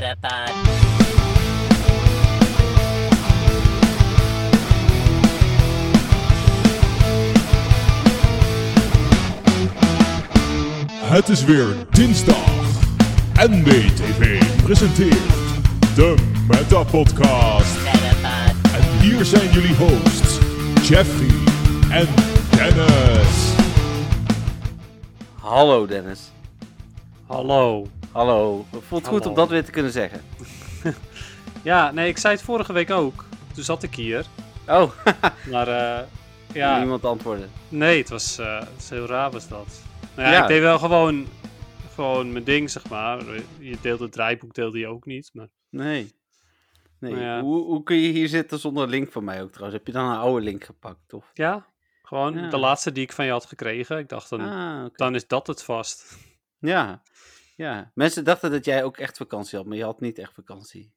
Metapod. Het is weer dinsdag. NBTV presenteert de Meta Podcast. En hier zijn jullie hosts, Jeffrey en Dennis. Hallo Dennis. Hallo. Hallo. Het voelt goed om dat weer te kunnen zeggen. Ja, nee, ik zei het vorige week ook. Toen zat ik hier. Oh, Maar eh, ja. niemand antwoorden. nee, het was, eh, het was heel raar was dat. Nou ja, Ja. ik deed wel gewoon, gewoon mijn ding, zeg maar. Je deelde het draaiboek, deelde je ook niet. Maar Nee. Nee. Ja. Hoe, hoe kun je hier zitten zonder link van mij ook trouwens? Heb je dan een oude link gepakt? Of? ja, gewoon Ja. de laatste die ik van je had gekregen. Ik dacht, dan, Ah, dan is dat het vast. Ja. Ja. Mensen dachten dat jij ook echt vakantie had, maar je had niet echt vakantie.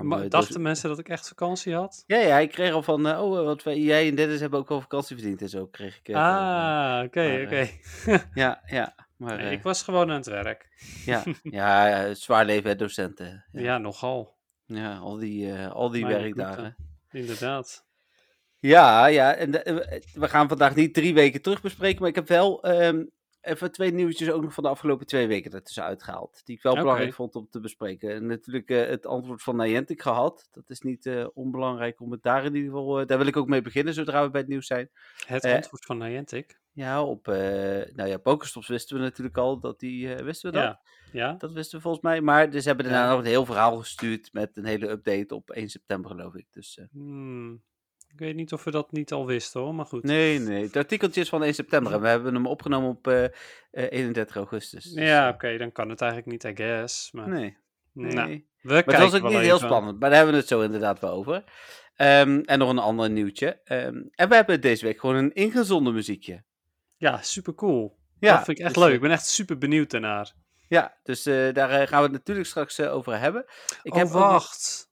Maar doos- dachten mensen dat ik echt vakantie had? Ja, ja, ik kreeg al van, eh, oh, eh, wat wij, jij en Dennis hebben ook wel vakantie verdiend en zo kreeg ik. eh, Ah, oké, oké. ja, ja. Maar Nee, ik was gewoon aan het werk. ja, ja, ja, zwaar leven, hè, docenten. Ja, Ja, nogal. ja al die, al die werkdagen. Inderdaad. Ja, ja, en de- we gaan vandaag niet drie weken terug bespreken, maar ik heb wel ehm, even twee nieuwtjes ook nog van de afgelopen twee weken ertussen uitgehaald. Die ik wel belangrijk vond om te bespreken. En natuurlijk eh, het antwoord van Niantic gehad. Dat is niet eh, onbelangrijk om het daar in ieder geval, eh, daar wil ik ook mee beginnen zodra we bij het nieuws zijn. Het antwoord van Niantic. Ja, op, nou ja, Pokestops wisten we natuurlijk al dat die, wisten we dat? Ja. Ja? Dat wisten we volgens mij, maar dus ze hebben daarna Ja. nog een heel verhaal gestuurd met een hele update op 1 september geloof ik. Dus Hmm, ik weet niet of we dat niet al wisten hoor, maar goed. Nee, nee. Het artikeltje is van 1 september en we hebben hem opgenomen op eh, eh, 31 augustus. Dus, ja, eh, oké, dan kan het eigenlijk niet, I guess. Maar, Nee, nee. Nou, we maar het was ook niet heel spannend, maar daar hebben we het zo inderdaad wel over. Ehm, en nog een ander nieuwtje. Ehm, en we hebben deze week gewoon een ingezonden muziekje. Ja, super cool. Ja, dat vind ik echt dus, leuk. eh, Ik ben echt super benieuwd daarnaar. Ja, dus eh, daar eh, gaan we het natuurlijk straks eh, over hebben. Ik oh, heb ook wacht.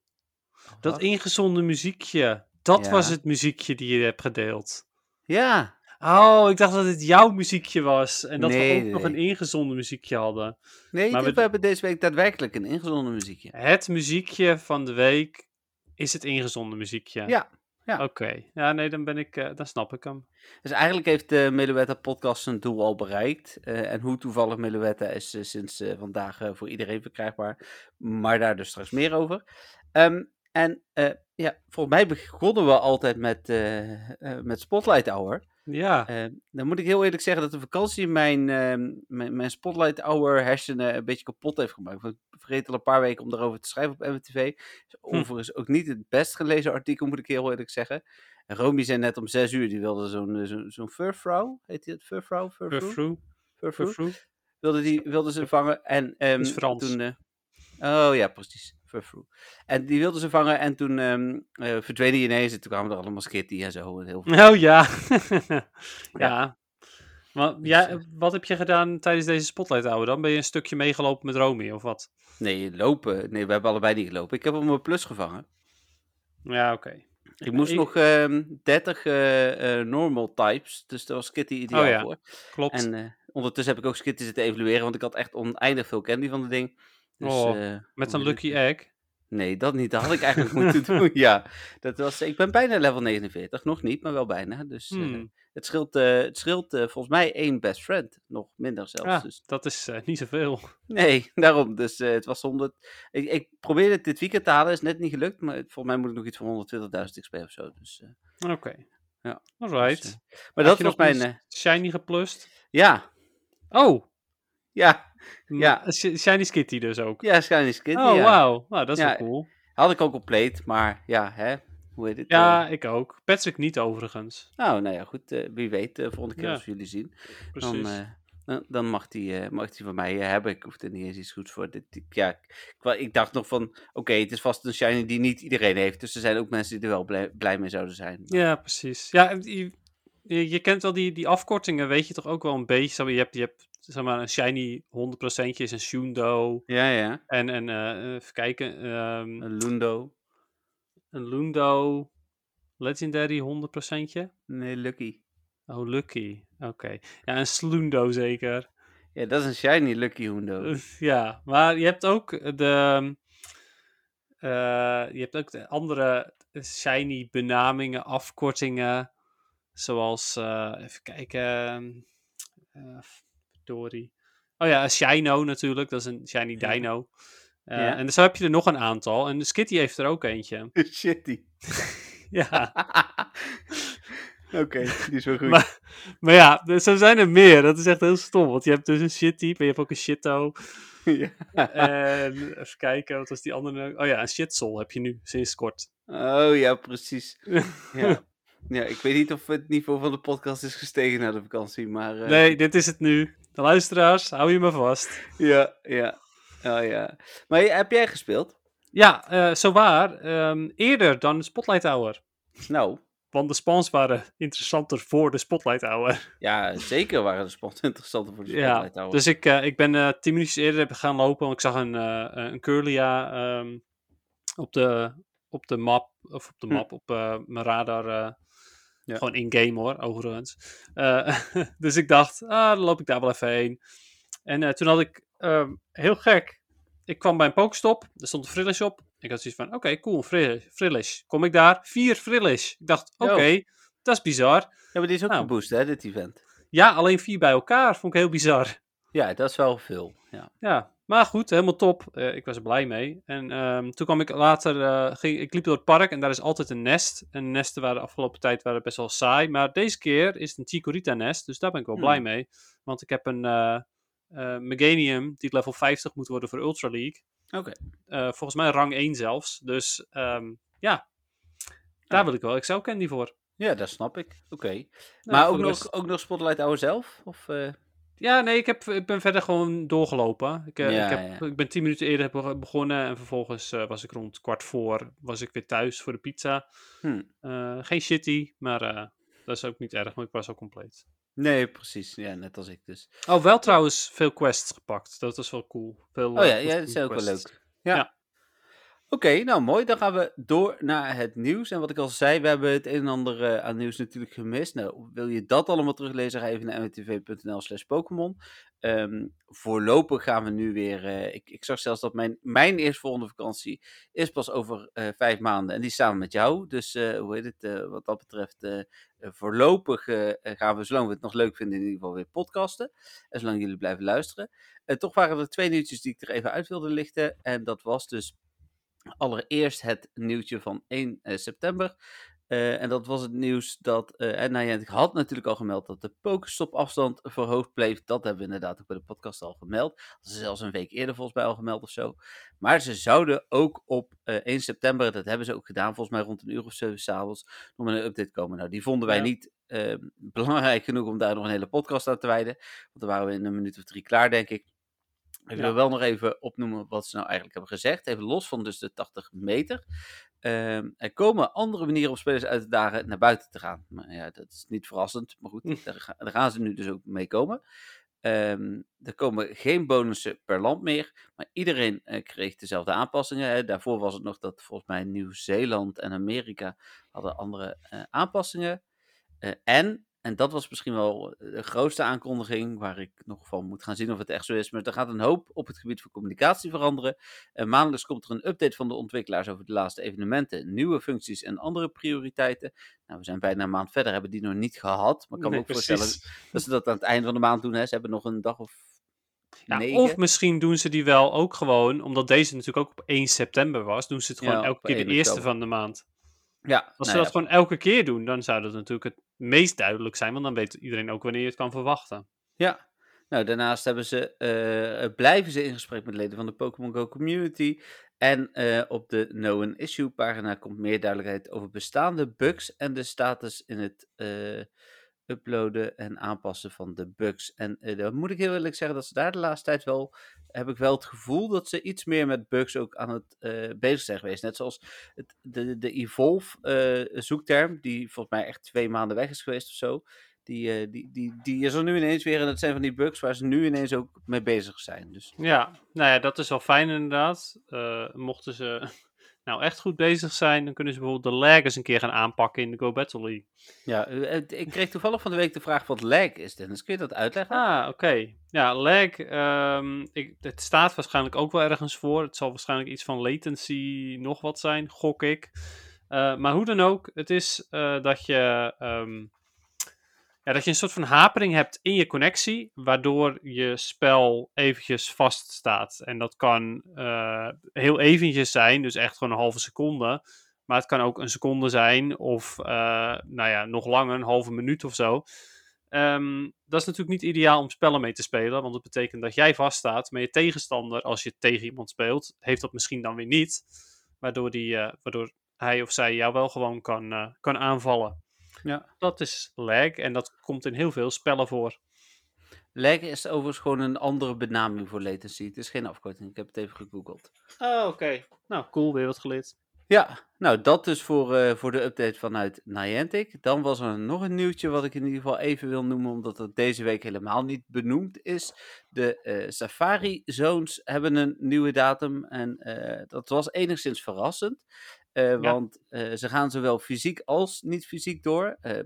Dat ingezonde muziekje. Dat Ja. was het muziekje die je hebt gedeeld. Ja, Oh, ik dacht dat het jouw muziekje was. En dat we ook nee, nog een ingezonden muziekje hadden. nee, Maar we- we hebben deze week daadwerkelijk een ingezonden muziekje. Het muziekje van de week is het ingezonde muziekje. Ja, ja. Oké. Ja, nee, dan ben ik, eh, dan snap ik hem. Dus eigenlijk heeft de Meluetta podcast zijn doel al bereikt. Eh, en hoe toevallig Meluetta is eh, sinds vandaag voor iedereen verkrijgbaar. Maar daar dus straks meer over. Ehm, en eh, ja, volgens mij begonnen we altijd met, eh, eh, met Spotlight Hour. Ja. Eh, dan moet ik heel eerlijk zeggen dat de vakantie mijn, ehm, mijn, mijn Spotlight Hour hersenen een beetje kapot heeft gemaakt. Want ik vergeet al een paar weken om daarover te schrijven op MTV. Is overigens ook niet het best gelezen artikel, moet ik heel eerlijk zeggen. En Romy zei net om zes uur, die wilde zo'n zo'n furvrouw, heet die het? Furvrouw? Furvrouw? Furfrou. Furvrouw? Furfrou. Wilde, die, wilde ze vangen en ehm, is Frans. toen... oh ja, precies. En die wilde ze vangen en toen ehm eh, verdween die ineens en toen kwamen er allemaal skitty en zo. En heel veel. Oh ja. ja. Maar, ja, eh, wat heb je gedaan tijdens deze spotlight houden dan? Ben je een stukje meegelopen met Romy of wat? Nee, lopen. Nee, we hebben allebei niet gelopen. Ik heb hem op plus gevangen. Ja, oké. Ik moest ik- nog ehm 30 eh, eh, normal types, dus daar was Skitty ideaal Oh ja. voor. Klopt. En ondertussen heb ik ook Skitty zitten evalueren, want ik had echt oneindig veel candy van het ding. Dus, Oh, eh, met het? lucky egg. Nee, dat niet. Dat had ik eigenlijk moeten doen. Ja, dat was, ik ben bijna level 49. Nog niet, maar wel bijna. Dus eh, Hmm. het scheelt, eh, het scheelt volgens mij één best friend. Nog minder zelfs. Ja, Dus, dat is niet zoveel. nee, daarom. Dus het was 100. Ik, ik probeerde het dit weekend te halen, is net niet gelukt. Maar volgens mij moet ik nog iets van 120.000 XP of zo. Dus, Oké. Ja, Alright. dus, maar Had dat was mijn. Shiny geplust? ja, Oh. Ja, m- Ja. Sh- Shiny Skitty dus ook. ja, Shiny Skitty. oh, ja. wauw. Nou, dat is Ja, wel cool. Had ik ook compleet, maar ja, hè. Hoe heet het? Ja, eh, ik ook. Patrick niet overigens. nou, nou ja, goed. eh, wie weet, de volgende keer Ja. als we jullie zien. Precies. Dan, eh, dan, mag die, eh, mag die van mij eh, hebben. Ik hoef er niet eens iets goeds voor. Dit, ik- ja, ik, dacht nog van, oké, het is vast een shiny die niet iedereen heeft. Dus er zijn ook mensen die er wel blij, blij mee zouden zijn. Ja, precies. Ja, je, je, kent wel die, die afkortingen, weet je toch ook wel een beetje. Je hebt, je hebt zeg maar, een shiny 100% is een Shundo. Ja, ja. En, en eh, even kijken, ehm, Een Lundo. een Lundo Legendary 100%. Nee, Lucky. Oh, Lucky. Oké. Ja, een Slundo zeker. Ja, dat is een shiny Lucky Hundo. ja, maar je hebt ook de... eh, je hebt ook de andere shiny benamingen, afkortingen. Zoals, eh, even kijken... eh verdorie. Oh ja, Shino natuurlijk, dat is een shiny Ja. dino. Ja. En zo heb je er nog een aantal. En de Skitty heeft er ook eentje. Shitty. Ja, Oké, die is wel goed. Maar- maar ja, er- zo zijn er meer. Dat is echt heel stom. Want je hebt dus een shitty, maar je hebt ook een shitto. ja. En even kijken, wat was die andere? nou? Oh ja, een shitsol heb je nu, sinds kort. Oh ja, precies. Ja. ja, ik weet niet of het niveau van de podcast is gestegen na de vakantie, maar... eh, Nee, dit is het nu. Luisteraars, hou je me vast. Ja, ja. Oh ja. Maar heb jij gespeeld? Ja, eh zo waar. ehm, eerder dan de Spotlight Hour. Nou, Want de spawns waren interessanter voor de Spotlight Hour. ja, zeker waren de sport interessanter voor de Ja, Spotlight Hour. dus ik, eh, ik ben eh tien minuutjes eerder gaan lopen. Want ik zag een, eh een Curlia ehm, op, de, op de map. Of op de Hm. map, op eh, mijn radar. Ja. Gewoon in-game hoor, overigens. Eh, dus ik dacht, ah, dan loop ik daar wel even heen. En eh, toen had ik, ehm, heel gek, ik kwam bij een pokestop. Er stond een frillish op. Ik had zoiets van, oké, cool, een fri- frillish. Kom ik daar, vier frillish. Ik dacht, oké, dat is bizar. Ja, maar die is ook Nou. geboost, hè, dit event. Ja, alleen vier bij elkaar. Vond ik heel bizar. Ja, dat is wel veel. Ja. Ja, maar goed, helemaal top. Eh, ik was er blij mee. En ehm, toen kwam ik later, eh, ging, ik liep door het park en daar is altijd een nest. En nesten waren de afgelopen tijd waren best wel saai. Maar deze keer is het een Chikorita nest, dus daar ben ik wel Hmm. blij mee. Want ik heb een eh, Meganium die level 50 moet worden voor Ultra League. Oké. Volgens mij rang 1 zelfs. Dus ehm, ja, daar Ah. wil ik wel Excel Candy voor. Ja, dat snap ik. Oké. Nou, maar ook nog, ook nog Spotlight Hour zelf? Of, Ja, nee, ik, heb, ik ben verder gewoon doorgelopen. Ik, eh, Ja, ik, heb, ja. ik ben tien minuten eerder be- begonnen en vervolgens eh, was ik rond kwart voor was ik weer thuis voor de pizza. hm. Eh, geen shitty, maar dat is ook niet erg, want ik was al compleet. Nee, precies. Ja, net als ik dus. Oh, wel trouwens veel quests gepakt. Dat was wel cool. Veel, Oh ja, ja, dat is ook wel leuk. Ja. Ja. Oké, nou mooi. Dan gaan we door naar het nieuws. En wat ik al zei, we hebben het een en ander eh, aan nieuws natuurlijk gemist. Nou, wil je dat allemaal teruglezen, ga even naar mwtv.nl slash Pokémon. Ehm, voorlopig gaan we nu weer... eh, ik, ik zag zelfs dat mijn, mijn eerstvolgende vakantie is pas over eh, vijf maanden. En die samen met jou. Dus hoe heet het, wat dat betreft... voorlopig gaan we, zolang we het nog leuk vinden, in ieder geval weer podcasten. En zolang jullie blijven luisteren. En toch waren er twee nieuwtjes die ik er even uit wilde lichten. En dat was dus allereerst het nieuwtje van 1 eh, september. Eh, en dat was het nieuws dat, eh en nou ja, ik had natuurlijk al gemeld dat de Pokestop afstand verhoogd bleef. Dat hebben we inderdaad ook bij de podcast al gemeld. Dat is zelfs een week eerder volgens mij al gemeld of zo. Maar ze zouden ook op eh 1 september, dat hebben ze ook gedaan, volgens mij rond een uur of zeven s'avonds, nog met een update komen. Nou, die vonden wij Ja. niet eh, belangrijk genoeg om daar nog een hele podcast aan te wijden. Want dan waren we in een minuut of drie klaar, denk ik. Ik wil Ja. wel nog even opnoemen wat ze nou eigenlijk hebben gezegd. Even los van dus de 80 meter. Ehm, er komen andere manieren om spelers uit te dagen naar buiten te gaan. Maar ja, dat is niet verrassend. Maar goed, Hm. daar, ga- daar gaan ze nu dus ook mee komen. Ehm, er komen geen bonussen per land meer. Maar iedereen eh, kreeg dezelfde aanpassingen. Hè. Daarvoor was het nog dat volgens mij Nieuw-Zeeland en Amerika hadden andere eh, aanpassingen. Eh, en, en dat was misschien wel de grootste aankondiging, waar ik nog van moet gaan zien of het echt zo is. Maar er gaat een hoop op het gebied van communicatie veranderen. En maandelijks komt er een update van de ontwikkelaars over de laatste evenementen, nieuwe functies en andere prioriteiten. Nou, we zijn bijna een maand verder, hebben die nog niet gehad. Maar ik kan me ook voorstellen dat ze dat aan het einde van de maand doen. Hè. Ze hebben nog een dag of Ja, of misschien doen ze die wel ook gewoon, omdat deze natuurlijk ook op 1 september was, doen ze het gewoon Ja, elke keer de 1 eerste oktober. van de maand. ja, Als nou ze ja, dat gewoon elke keer doen, dan zou dat natuurlijk het meest duidelijk zijn, want dan weet iedereen ook wanneer je het kan verwachten. Ja. Nou, daarnaast hebben ze, eh, blijven ze in gesprek met leden van de Pokémon Go community. En eh, op de an Issue pagina komt meer duidelijkheid over bestaande bugs en de status in het eh, uploaden en aanpassen van de bugs. En eh, dan moet ik heel eerlijk zeggen dat ze daar de laatste tijd wel, heb ik wel het gevoel dat ze iets meer met bugs ook aan het eh, bezig zijn geweest. Net zoals het, de, de Evolve eh, zoekterm, die volgens mij echt twee maanden weg is geweest of zo. Die, die, die, die is er nu ineens weer en dat zijn van die bugs waar ze nu ineens ook mee bezig zijn. Dus Ja, nou ja, dat is wel fijn inderdaad. Mochten ze nou echt goed bezig zijn, dan kunnen ze bijvoorbeeld de lag eens een keer gaan aanpakken in de Go Battle League. Ja, eh, ik kreeg toevallig van de week de vraag wat lag is, Dennis. Kun je dat uitleggen? Ah, oké. Ja, lag. ehm, ik, het staat waarschijnlijk ook wel ergens voor. Het zal waarschijnlijk iets van latency nog wat zijn, gok ik. Eh, maar hoe dan ook, het is eh, dat je. ehm, ja, dat je een soort van hapering hebt in je connectie, waardoor je spel eventjes vaststaat. En dat kan eh, heel eventjes zijn, dus echt gewoon een halve seconde. Maar het kan ook een seconde zijn, of eh, nou ja, nog langer, een halve minuut of zo. Ehm, dat is natuurlijk niet ideaal om spellen mee te spelen, want dat betekent dat jij vaststaat. Maar je tegenstander, als je tegen iemand speelt, heeft dat misschien dan weer niet. Waardoor, die, eh, waardoor hij of zij jou wel gewoon kan, kan aanvallen. Ja. Dat is lag en dat komt in heel veel spellen voor. Lag is overigens gewoon een andere benaming voor latency. Het is geen afkorting. Ik heb het even gegoogeld. Oh, oké. Nou, cool, weer wat geleerd. Ja, nou dat dus voor, eh, voor de update vanuit Niantic. Dan was er nog een nieuwtje wat ik in ieder geval even wil noemen, omdat het deze week helemaal niet benoemd is. De eh, Safari Zones hebben een nieuwe datum en eh, dat was enigszins verrassend. Eh, Want eh, ze gaan zowel fysiek als niet fysiek door. Eh,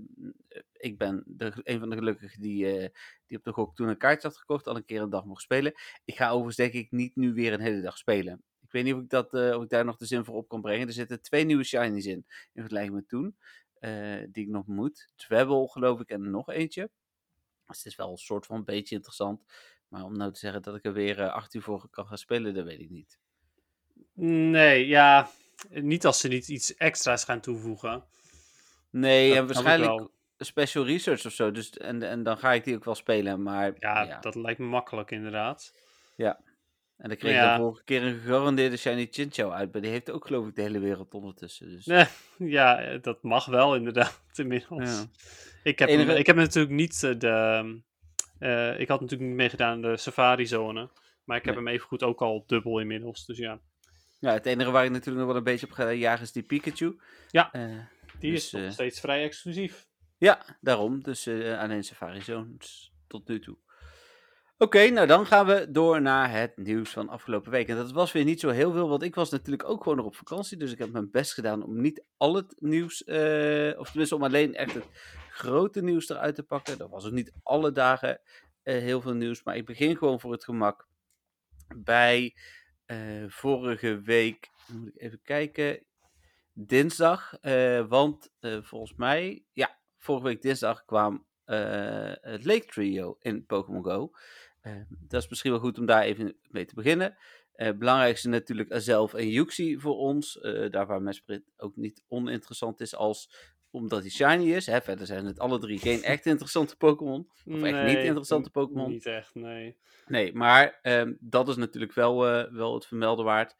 ik ben de, een van de gelukkigen die, die op de gok toen een kaartje had gekocht, al een keer een dag mocht spelen. Ik ga overigens denk ik niet nu weer een hele dag spelen. Ik weet niet of ik, dat, of ik daar nog de zin voor op kan brengen. Er zitten twee nieuwe shinies in, in vergelijking met toen, die ik nog moet. Tweebel geloof ik en nog eentje. Dus het is wel een soort van beetje interessant. Maar om nou te zeggen dat ik er weer acht uur voor kan gaan spelen, dat weet ik niet. Nee, ja. Niet als ze niet iets extra's gaan toevoegen. Nee, Dat en waarschijnlijk special research of zo. Dus, en, en dan ga ik die ook wel spelen. Maar Ja, ja, dat lijkt me makkelijk inderdaad. En dan kreeg ik Ja. de vorige keer een gegarandeerde Shiny Chinchou uit. Maar die heeft ook geloof ik de hele wereld ondertussen. Dus. Nee, ja, eh, dat mag wel inderdaad inmiddels. Ja. Ik, heb Enige- ik heb natuurlijk niet eh, de... eh, ik had natuurlijk niet meegedaan aan de safari-zone. Maar ik heb Nee. hem evengoed ook al dubbel inmiddels. Dus ja, Ja, het enige waar ik natuurlijk nog wel een beetje op ga jagen is die Pikachu. Ja. Eh, die Dus, is nog eh, steeds vrij exclusief. ja, daarom. Dus eh, alleen Safari Zones tot nu toe. Oké, nou dan gaan we door naar het nieuws van afgelopen week. En dat was weer niet zo heel veel, want ik was natuurlijk ook gewoon nog op vakantie. Dus ik heb mijn best gedaan om niet al het nieuws, of tenminste om alleen echt het grote nieuws eruit te pakken. Er was ook niet alle dagen heel veel nieuws, maar ik begin gewoon voor het gemak bij eh, vorige week, moet ik even kijken, dinsdag. eh, want eh, volgens mij, ja, vorige week dinsdag kwam het Lake Trio in Pokémon Go. Eh, dat is misschien wel goed om daar even mee te beginnen. Belangrijkste natuurlijk Azelf en Yuxi voor ons. daar waar Mesprit ook niet oninteressant is als omdat hij shiny is. Hè. Verder zijn het alle drie geen echt interessante Pokémon. Of echt niet Nee, interessante Pokémon. Niet echt, nee. Nee, maar ehm, dat is natuurlijk wel, eh, wel het vermelden waard.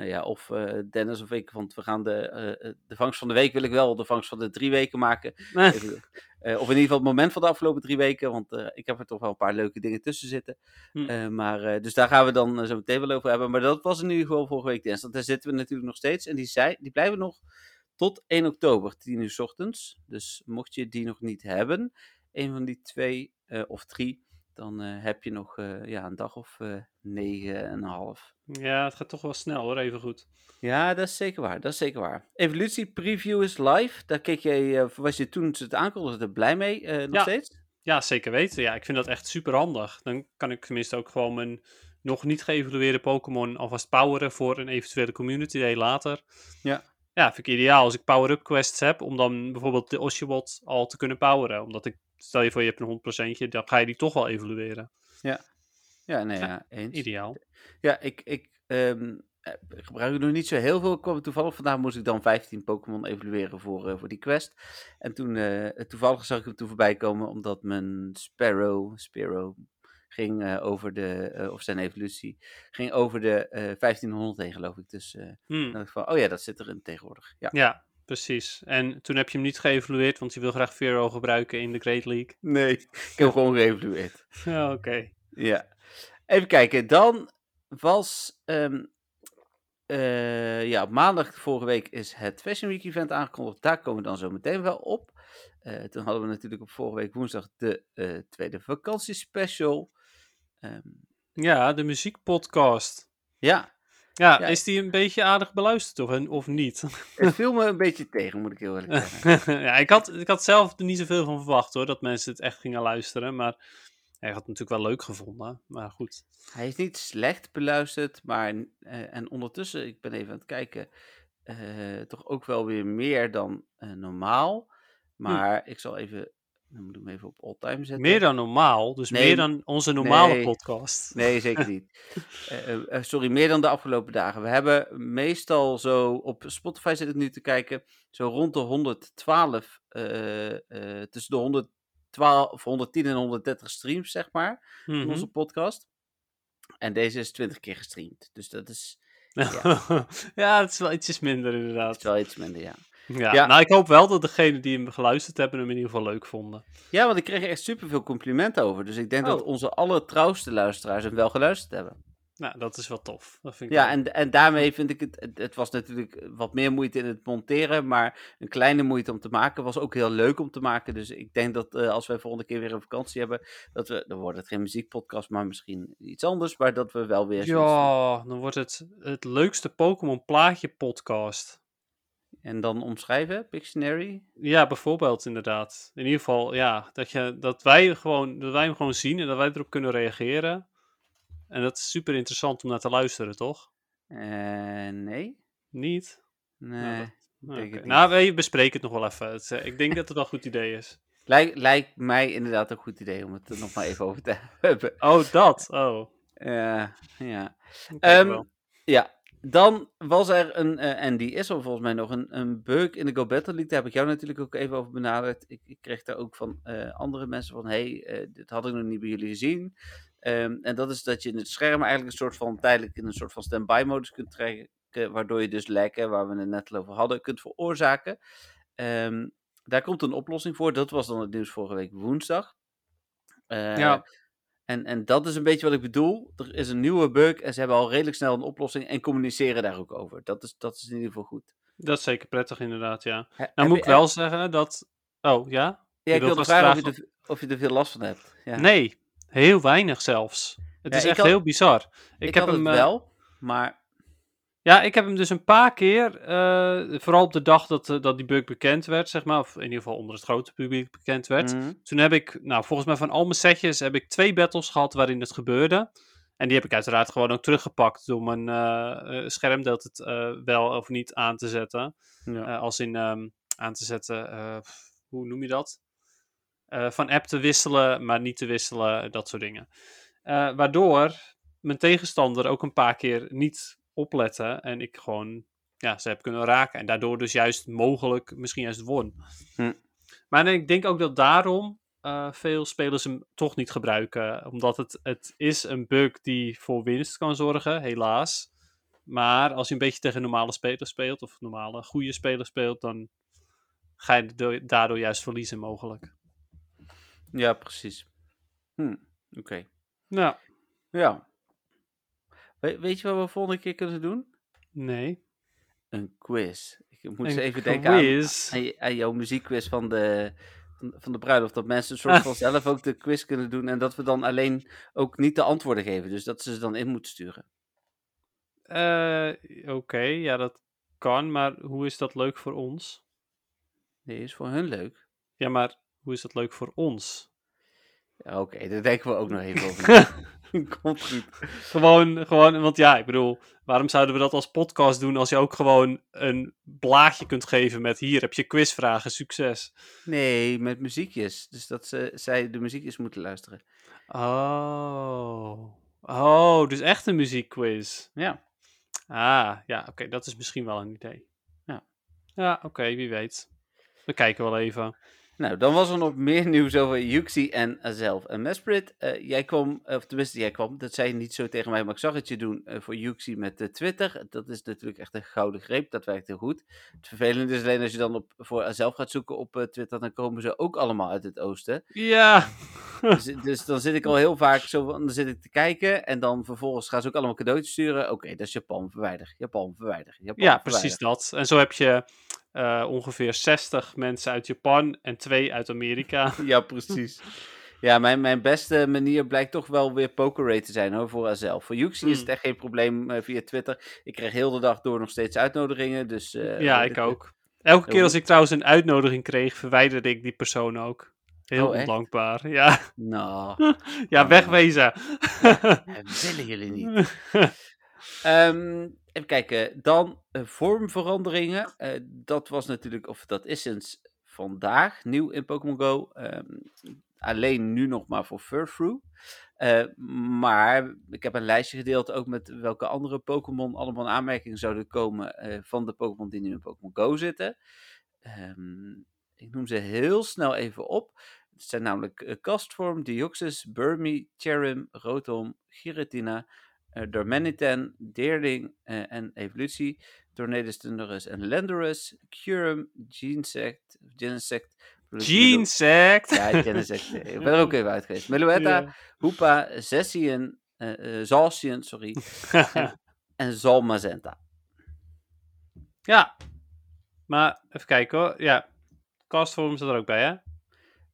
Nou ja, of eh, Dennis of ik, want we gaan de, eh, de vangst van de week wil ik wel de vangst van de drie weken maken. Even, eh, of in ieder geval het moment van de afgelopen drie weken, want ik heb er toch wel een paar leuke dingen tussen zitten. Hm. Maar, dus daar gaan we dan zo meteen wel over hebben. Maar dat was in ieder geval vorige week dinsdag. Daar zitten we natuurlijk nog steeds. En die, zei, die blijven nog tot 1 oktober, 10 uur 's ochtends. Dus mocht je die nog niet hebben, een van die twee eh, of drie, dan eh, heb je nog eh, ja, een dag of negen en een half. Ja, het gaat toch wel snel hoor, even goed. Ja, dat is zeker waar. Dat is zeker waar. Evolutie Preview is live. Daar keek jij, was je toen ze het aankondigden blij mee, nog Ja. steeds? Ja, zeker weten. Ja, ik vind dat echt super handig. Dan kan ik tenminste ook gewoon mijn nog niet geëvalueerde Pokémon alvast poweren voor een eventuele community day later. Ja. Ja, vind ik ideaal als ik power-up quests heb, om dan bijvoorbeeld de Oshawott al te kunnen poweren. Omdat ik, stel je voor je hebt een 100%, dan ga je die toch wel evalueren. Ja, nee, Ja, ja, eens. Ideaal. Ja, ik, ik ehm, eh, ik gebruik het nog niet zo heel veel. Ik kwam toevallig vandaag moest ik dan 15 Pokémon evalueren voor, eh, voor die quest. En toen, eh, toevallig zag ik hem toen voorbij komen, omdat mijn Sparrow, Sparrow ging eh, over de, eh, of zijn evolutie, ging over de eh 1500 heen, geloof ik. Dus eh, Hm. dacht ik van, oh ja, dat zit erin tegenwoordig. Ja. Ja, precies. En toen heb je hem niet geëvalueerd, want je wil graag Vero gebruiken in de Great League. Nee, ik heb hem gewoon geëvalueerd. Ja, oké. Ja. Even kijken. Dan was. ehm, eh, ja, op maandag vorige week is het Fashion Week event aangekondigd. Daar komen we dan zo meteen wel op. Toen hadden we natuurlijk op vorige week woensdag de tweede vakantiespecial. Ehm Ja, de muziekpodcast. ja, Ja, Ja. is die een beetje aardig beluisterd of, of niet? Het viel me een beetje tegen, moet ik heel eerlijk zeggen. ja, ik had, ik had zelf er niet zoveel van verwacht hoor, dat mensen het echt gingen luisteren. Maar hij had het natuurlijk wel leuk gevonden. Maar goed. Hij is niet slecht beluisterd, maar eh, en ondertussen, ik ben even aan het kijken, eh, toch ook wel weer meer dan eh, normaal. Maar ik zal even, dan moet ik hem even op all time zetten. Meer dan normaal, dus Nee, meer dan onze normale nee. podcast. Nee, zeker niet. Eh, eh, eh, sorry, meer dan de afgelopen dagen. We hebben meestal zo, op Spotify zit ik nu te kijken, zo rond de 112, eh, eh, tussen de 112, of 110 en 130 streams, zeg maar, Mhm. onze podcast. En deze is 20 keer gestreamd. Dus dat is, ja, het is wel ietsjes minder dat inderdaad. is wel iets minder, ja. Ja, Ja. Nou, ik hoop wel dat degenen die hem geluisterd hebben hem in ieder geval leuk vonden. Ja, want ik kreeg er echt superveel complimenten over. Dus ik denk dat Oh. onze allertrouwste luisteraars hem wel geluisterd hebben. Nou, dat is wel tof. Dat vind ik Ja, en, en daarmee vind ik het, het, was natuurlijk wat meer moeite in het monteren, maar een kleine moeite om te maken was ook heel leuk om te maken. Dus ik denk dat eh, als wij volgende keer weer een vakantie hebben, dat we, dan wordt het geen muziekpodcast, maar misschien iets anders, maar dat we wel weer. Ja, dan wordt het het leukste Pokémon plaatje podcast. En dan omschrijven, Pictionary. Ja, bijvoorbeeld inderdaad. In ieder geval, ja, dat, je, dat, wij gewoon, dat wij hem gewoon zien en dat wij erop kunnen reageren. En dat is super interessant om naar te luisteren, toch? Eh, nee. Niet? Nee. dat- denk Oké. het niet. Nou, we bespreken het nog wel even. Het, eh, ik denk dat het wel een goed idee is. Lijk- lijkt mij inderdaad een goed idee om het er nog maar even over te hebben. Oh, dat. Oh. Ja, ja. Ehm, ja, dan was er een, eh, en die is er volgens mij nog, een, een bug in de Go Battle League. Daar heb ik jou natuurlijk ook even over benaderd. Ik, ik kreeg daar ook van eh, andere mensen van, hey, eh, dit had ik nog niet bij jullie gezien. Ehm, en dat is dat je in het scherm eigenlijk een soort van tijdelijk in een soort van standby modus kunt trekken, waardoor je dus lekken, waar we het net over hadden, kunt veroorzaken. Ehm, daar komt een oplossing voor. Dat was dan het nieuws vorige week woensdag. Ja. En, en dat is een beetje wat ik bedoel. Er is een nieuwe bug en ze hebben al redelijk snel een oplossing en communiceren daar ook over. Dat is, dat is in ieder geval goed. Dat is zeker prettig, inderdaad, ja. He- Nou moet ik wel zeggen dat... Oh, ja? Ja, ik wilde vast vragen of je, vragen- er, of je er veel last van hebt. Ja. Nee, heel weinig zelfs. Het Ja, is echt had- heel bizar. Ik, ik heb hem het eh, wel, maar Ja, ik heb hem dus een paar keer, eh, vooral op de dag dat, eh, dat die bug bekend werd, zeg maar, of in ieder geval onder het grote publiek bekend werd. Mhm. Toen heb ik, nou, volgens mij van al mijn setjes heb ik twee battles gehad waarin het gebeurde. En die heb ik uiteraard gewoon ook teruggepakt door mijn eh, eh, schermdeel het wel of niet aan te zetten. ja. Als in ehm, aan te zetten, hoe noem je dat? Van app te wisselen, maar niet te wisselen, dat soort dingen. Waardoor mijn tegenstander ook een paar keer niet oplette en ik gewoon ja, ze heb kunnen raken. En daardoor dus juist mogelijk misschien juist won. Hm. Maar ik denk ook dat daarom eh, veel spelers hem toch niet gebruiken. Omdat het, het is een bug die voor winst kan zorgen, helaas. Maar als je een beetje tegen normale spelers speelt, of normale goede spelers speelt, dan ga je do- daardoor juist verliezen mogelijk. ja, precies. Hm, Oké. Nou, Ja. We- weet je wat we volgende keer kunnen doen? nee. Een quiz. Ik moet Een eens even denken aan, jouw muziekquiz van de, van, de bruiloft. Dat mensen soort van zelf ook de quiz kunnen doen. En dat we dan alleen ook niet de antwoorden geven. Dus dat ze ze dan in moeten sturen. Eh, Oké, ja, dat kan, maar hoe is dat leuk voor ons? Nee, is voor hun leuk. Ja, maar hoe is dat leuk voor ons? Ja, Oké, daar denken we ook nog even over. Komt goed. Gewoon, gewoon, want ja, ik bedoel, waarom zouden we dat als podcast doen als je ook gewoon een blaadje kunt geven met hier heb je quizvragen, succes. Nee, met muziekjes. Dus dat ze, zij de muziekjes moeten luisteren. Oh. Oh, dus echt een muziekquiz. Ja. Ah, ja, oké, dat is misschien wel een idee. Ja. Ja, oké, wie weet. We kijken wel even. Nou, dan was er nog meer nieuws over Yuxi en Azelf en Mesprit. Eh, jij kwam, of tenminste jij kwam, dat zei je niet zo tegen mij, maar ik zag het je doen eh, voor Yuxi met eh, Twitter. Dat is natuurlijk echt een gouden greep, dat werkt heel goed. Het vervelende is alleen als je dan op, voor Azelf gaat zoeken op eh, Twitter, dan komen ze ook allemaal uit het oosten. Ja. Dus, dus dan zit ik al heel vaak zo, dan zit ik te kijken en dan vervolgens gaan ze ook allemaal cadeautjes sturen. Oké, dat is Japan, verwijder. Japan, verwijder. Japan, Ja, verwijder. precies dat. En zo heb je eh, ongeveer 60 mensen uit Japan en twee uit Amerika. Ja, precies. Ja, mijn, mijn beste manier blijkt toch wel weer pokerate te zijn hoor, voor haarzelf. Voor Yuxi is Hmm. het echt geen probleem eh, via Twitter. Ik krijg heel de dag door nog steeds uitnodigingen, dus... eh, ja, ik ook. Elke keer als ik trouwens een uitnodiging kreeg, verwijderde ik die persoon ook. Heel Oh, ondankbaar. Ja, Nou, ja Oh. wegwezen. dat willen jullie niet. Ehm, even kijken, dan eh, vormveranderingen. Eh, dat was natuurlijk, of dat is sinds vandaag nieuw in Pokémon Go. Ehm, alleen nu nog maar voor Furfrou. Eh, maar ik heb een lijstje gedeeld ook met welke andere Pokémon allemaal in aanmerking zouden komen van de Pokémon die nu in Pokémon Go zitten. Ehm, ik noem ze heel snel even op. Het zijn namelijk Castform, Deoxys, Burmy, Cherim, Rotom, Giratina, eh Darmanitan, Deerling eh, en Evolutie, Tornadus, Thundurus en Landorus, Curum, Genesect, Genesect, Genesect. ja, Genesect, ik ben er ook even uit geweest. Meloetta, Ja. Hoopa, Zessian, eh eh sorry, en Zalmazenta. ja. Maar even kijken hoor. Ja. Castform zit er ook bij, hè?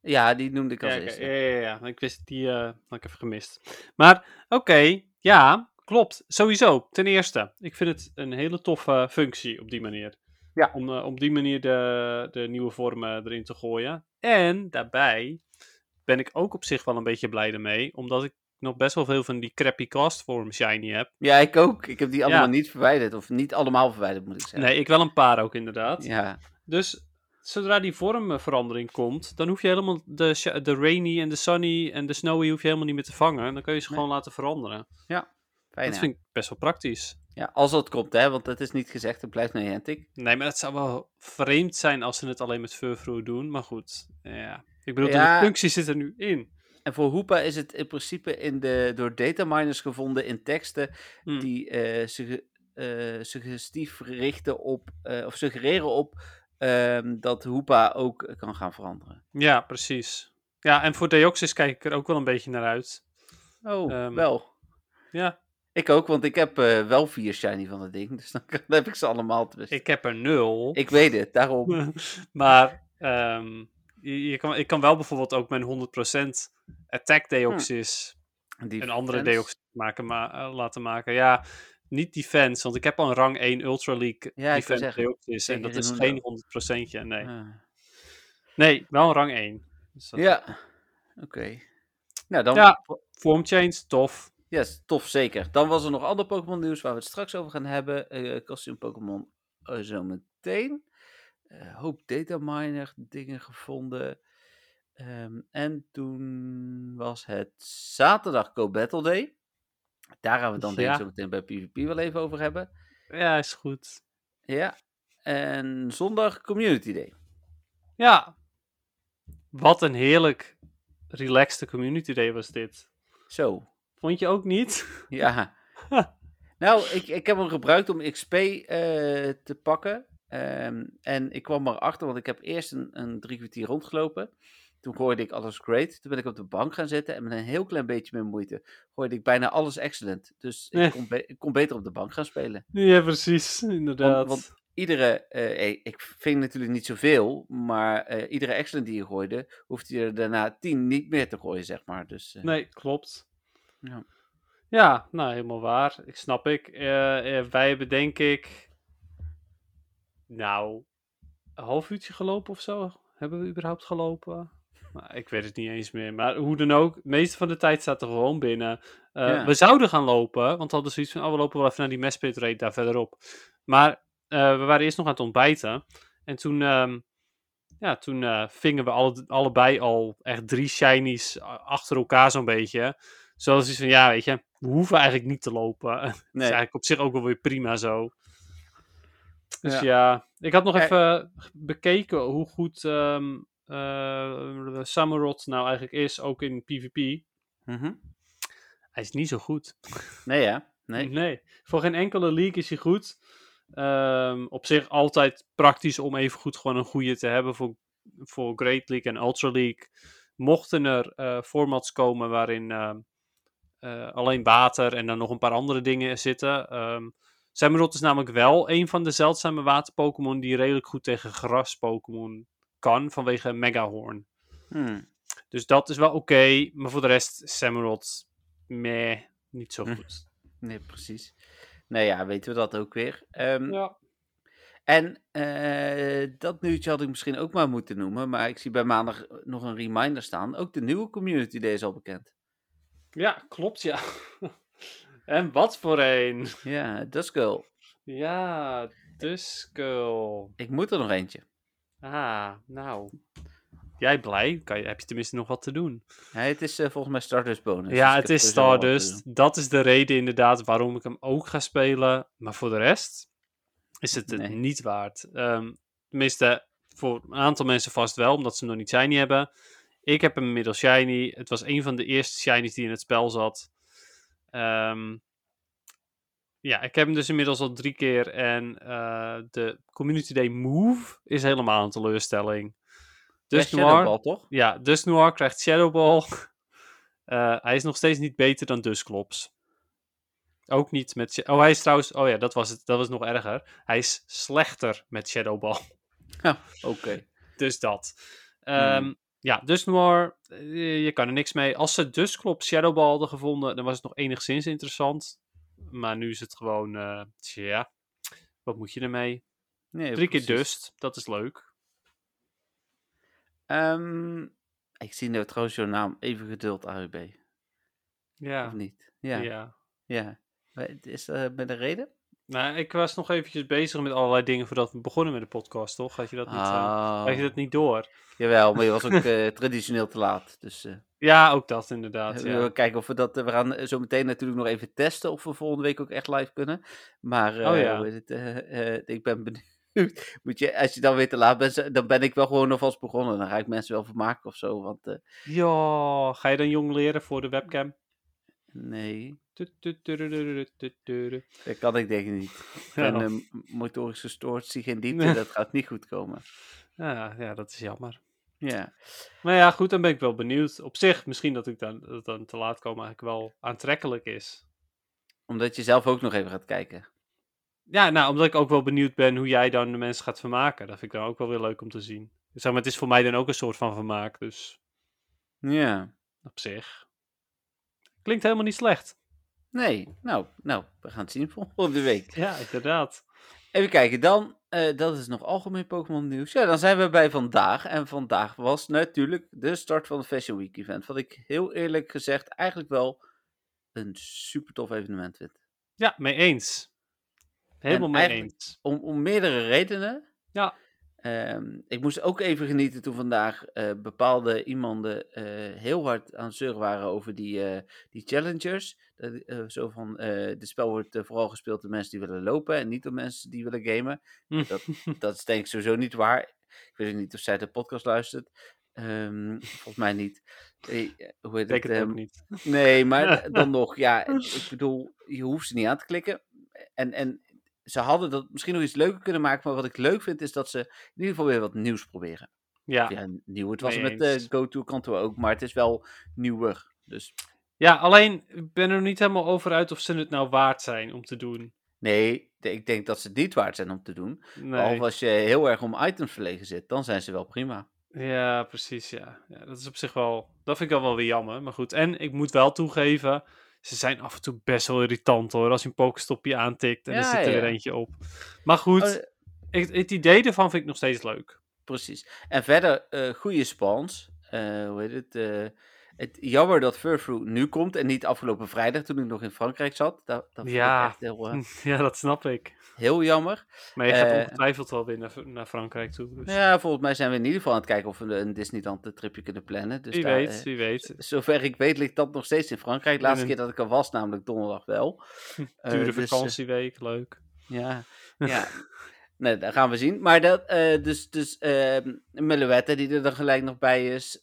Ja, die noemde ik als Ja, eerste. ja, ja, ja. Ik wist die, eh had ik even gemist. Maar oké, ja, klopt. Sowieso. Ten eerste, ik vind het een hele toffe functie op die manier. Ja. Om eh, op die manier de, de nieuwe vormen erin te gooien. En daarbij ben ik ook op zich wel een beetje blij ermee, omdat ik nog best wel veel van die crappy castform shiny heb. Ja, ik ook. Ik heb die allemaal Ja. niet verwijderd. Of niet allemaal verwijderd, moet ik zeggen. Nee, ik wel een paar ook inderdaad. Ja, Dus zodra die vormverandering komt, dan hoef je helemaal de, de rainy en de sunny en de snowy hoef je helemaal niet meer te vangen. Dan kun je ze Nee. gewoon laten veranderen. fijn dat vind ik best wel praktisch. Ja, als dat komt, hè, want het is niet gezegd, het blijft Niantic. Nee, maar het zou wel vreemd zijn als ze het alleen met Furfrou doen. Maar goed, ja. Ik bedoel, Ja. de functie zit er nu in. En voor Hoopa is het in principe in de, door dataminers gevonden in teksten Hm. die eh, sugge- eh, suggestief richten op, eh, of suggereren op ehm, dat Hoopa ook kan gaan veranderen. Ja, precies. Ja, en voor Deoxys kijk ik er ook wel een beetje naar uit. Oh, Ehm, wel. Ja, Ik ook, want ik heb eh, wel vier shiny van het ding, dus dan, kan- dan heb ik ze allemaal. Dus. Ik, ik heb er nul. weet het, daarom. maar ehm, je, je kan, ik kan wel bijvoorbeeld ook mijn 100% attack Deoxys Die een andere. Deoxys maken, ma- eh, laten maken. Ja, niet defense, want ik heb al een rang 1 Ultra League Ja, zeggen, Deoxys. En dat is geen 100%. Nee. Ah. nee, wel een rang 1. Dus dat- Ja, oké. Nou, dan Ja. Form change, tof. Yes, tof zeker. Dan was er nog ander Pokémon nieuws waar we het straks over gaan hebben. Eh costume Pokémon eh, zo meteen. Eh, hoop dataminer dingen gevonden. Ehm, en toen was het zaterdag Go Battle Day. Daar gaan we dan denk ik Ja. zo meteen bij PvP wel even over hebben. Ja, is goed. Ja. En zondag Community Day. Ja. Wat een heerlijk relaxed community day was dit. Zo. Vond je ook niet? Ja. nou, ik, ik heb hem gebruikt om XP eh, te pakken. Ehm, en ik kwam erachter, want ik heb eerst een, een drie kwartier rondgelopen. Toen gooide ik alles great. Toen ben ik op de bank gaan zitten en met een heel klein beetje meer moeite gooide ik bijna alles excellent. Dus ik, kon, be- ik kon beter op de bank gaan spelen. Ja, precies. Inderdaad. want- Iedere, eh, eh, ik ving natuurlijk niet zoveel, maar eh, iedere excellent die je gooide, hoefde je er daarna tien niet meer te gooien, zeg maar. Dus, Nee, klopt. Ja. Ja, nou, helemaal waar. Ik snap ik. Wij hebben denk ik... Nou, een half uurtje gelopen of zo. Hebben we überhaupt gelopen? Ik weet het niet eens meer. Maar hoe dan ook, de meeste van de tijd staat er gewoon binnen. Eh, Ja. We zouden gaan lopen, want we hadden zoiets van... Oh, we lopen wel even naar die Mespit rate daar verderop. Maar eh, we waren eerst nog aan het ontbijten. En toen... ehm, ja, toen eh, vingen we alle, allebei al echt drie shinies achter elkaar zo'n beetje. Zoals iets van, ja, weet je, we hoeven eigenlijk niet te lopen. Dat is nee. eigenlijk op zich ook wel weer prima zo. Dus Ja. ja, ik had nog even bekeken hoe goed ehm eh, Samurott nou eigenlijk is, ook in PvP. Mhm. Hij is niet zo goed. Nee, ja. Nee. Voor geen enkele league is hij goed. Ehm, op zich altijd praktisch om even goed gewoon een goede te hebben voor, voor Great League en Ultra League. Mochten er eh, formats komen waarin ehm, eh, alleen water en dan nog een paar andere dingen zitten. Um, Samurott is namelijk wel een van de zeldzame water-Pokémon die redelijk goed tegen gras-Pokémon kan vanwege Megahorn. Hmm. Dus dat is wel oké, maar voor de rest, Samurott, meh, niet zo Hm. goed. Nee, precies. Nou ja, weten we dat ook weer. Ehm, Ja. En eh, dat nieuwtje had ik misschien ook maar moeten noemen, maar ik zie bij maandag nog een reminder staan. Ook de nieuwe Community Day is al bekend. ja, klopt, ja. en wat voor een. Ja, Duskull. Ja, Duskull. Ik moet er nog eentje. Ah, nou. Jij blij? Kan je, heb je tenminste nog wat te doen? Het is eh, volgens mij Stardust bonus. dus ja, ik het is Stardust. Dat is de reden inderdaad waarom ik hem ook ga spelen. Maar voor de rest is het het niet waard. Ehm, tenminste, voor een aantal mensen vast wel, omdat ze hem nog niet shiny hebben. Ik heb hem inmiddels shiny. Het was een van de eerste shinies die in het spel zat. Ehm, ja, ik heb hem dus inmiddels al drie keer. En eh, de Community Day Move is helemaal een teleurstelling. Ja, Dus Noir, toch? ja, Dus Noir krijgt Shadow Ball. Eh, hij is nog steeds niet beter dan Dusclops. Ook niet met... Oh, hij is trouwens... Oh ja, dat was het. Dat was nog erger. Hij is slechter met Shadow Ball. Oké. Dus dat. Ehm, Ja, Dus Noir, eh, je kan er niks mee. Als ze Dusclops Shadow Ball hadden gevonden, dan was het nog enigszins interessant. Maar nu is het gewoon... eh tja, wat moet je ermee? Nee, Drie keer. Dust, dat is leuk. Ehm, ik zie nu trouwens jouw naam. Even geduld, AUB. Ja, Of niet? Ja. ja. ja. Is dat met een reden? Nou, ik was nog eventjes bezig met allerlei dingen voordat we begonnen met de podcast, toch? Had je dat niet, eh, Oh. had je dat niet door? Jawel, maar je was ook eh, traditioneel te laat. Dus eh, Ja, ook dat inderdaad. we Ja. kijken of we dat... we gaan zo meteen natuurlijk nog even testen of we volgende week ook echt live kunnen. Maar Oh ja. het, ik ben benieuwd. Moet je, als je dan weer te laat bent, dan ben ik wel gewoon alvast begonnen. Dan ga ik mensen wel vermaken of zo. Want Ja, ga je dan jong leren voor de webcam? Nee, dat kan ik denk ik niet. Ik Ja. eh, motorisch gestoord, zie geen diepte. Dat gaat niet goed komen. Ja, ja, dat is jammer. Ja. Maar ja, goed, dan ben ik wel benieuwd. Op zich, misschien dat ik dan, dat dan te laat komen eigenlijk wel aantrekkelijk is. Omdat je zelf ook nog even gaat kijken. Ja, nou, omdat ik ook wel benieuwd ben hoe jij dan de mensen gaat vermaken. Dat vind ik dan ook wel weer leuk om te zien. Zeg maar, het is voor mij dan ook een soort van vermaak, dus Ja. op zich. Klinkt helemaal niet slecht. Nee, nou, nou, we gaan het zien volgende week. Ja, inderdaad. Even kijken, dan, eh, dat is nog algemeen Pokémon nieuws. Ja, dan zijn we bij vandaag. En vandaag was natuurlijk de start van het Fashion Week event. Wat ik heel eerlijk gezegd eigenlijk wel een super tof evenement vind. Ja, mee eens. Helemaal mee eens. Om, om meerdere redenen. Ja. Ehm, ik moest ook even genieten toen vandaag eh, bepaalde iemanden eh, heel hard aan het zeuren waren over die, eh, die challengers. Dat, zo van, dit spel wordt vooral gespeeld door mensen die willen lopen en niet door mensen die willen gamen. Dat, dat is denk ik sowieso niet waar. Ik weet niet of zij de podcast luistert. Ehm, volgens mij niet. Hoe heet Ik het ook Ehm, niet. Nee, maar dan nog, ja, ik bedoel, je hoeft ze niet aan te klikken. En, en ze hadden dat misschien nog iets leuker kunnen maken, maar wat ik leuk vind is dat ze in ieder geval weer wat nieuws proberen. Ja. Ja, nieuw, het was met de eens. GoTo kantoor ook, maar het is wel nieuwer. Dus ja, alleen ik ben er nog niet helemaal over uit of ze het nou waard zijn om te doen. nee, ik denk dat ze het niet waard zijn om te doen. Nee. Behalve als je heel erg om items verlegen zit, dan zijn ze wel prima. Ja, precies, ja. ja. Dat is op zich wel... Dat vind ik al wel weer jammer, maar goed. En ik moet wel toegeven, ze zijn af en toe best wel irritant hoor, als je een pokestopje aantikt en er Ja, zit er weer ja. eentje op. Maar goed, Oh, het idee ervan vind ik nog steeds leuk. Precies. En verder, eh goede spawns. Eh, hoe heet het? Eh, het? Jammer dat Furfru nu komt en niet afgelopen vrijdag toen ik nog in Frankrijk zat. Dat, dat Ja. echt heel, eh, Ja, dat snap ik. heel jammer. Maar je gaat Eh, ongetwijfeld wel weer naar, naar Frankrijk toe. Dus. Ja, volgens mij zijn we in ieder geval aan het kijken of we een Disneyland tripje kunnen plannen. Dus wie daar, weet, eh, wie weet. zover ik weet ligt dat nog steeds in Frankrijk. De laatste een- keer dat ik er was, namelijk donderdag wel. Eh, Dure dus, eh, vakantieweek, leuk. Ja, ja. Nee, dat gaan we zien. Maar dat, eh, dus, dus ehm Melouette die er dan gelijk nog bij is.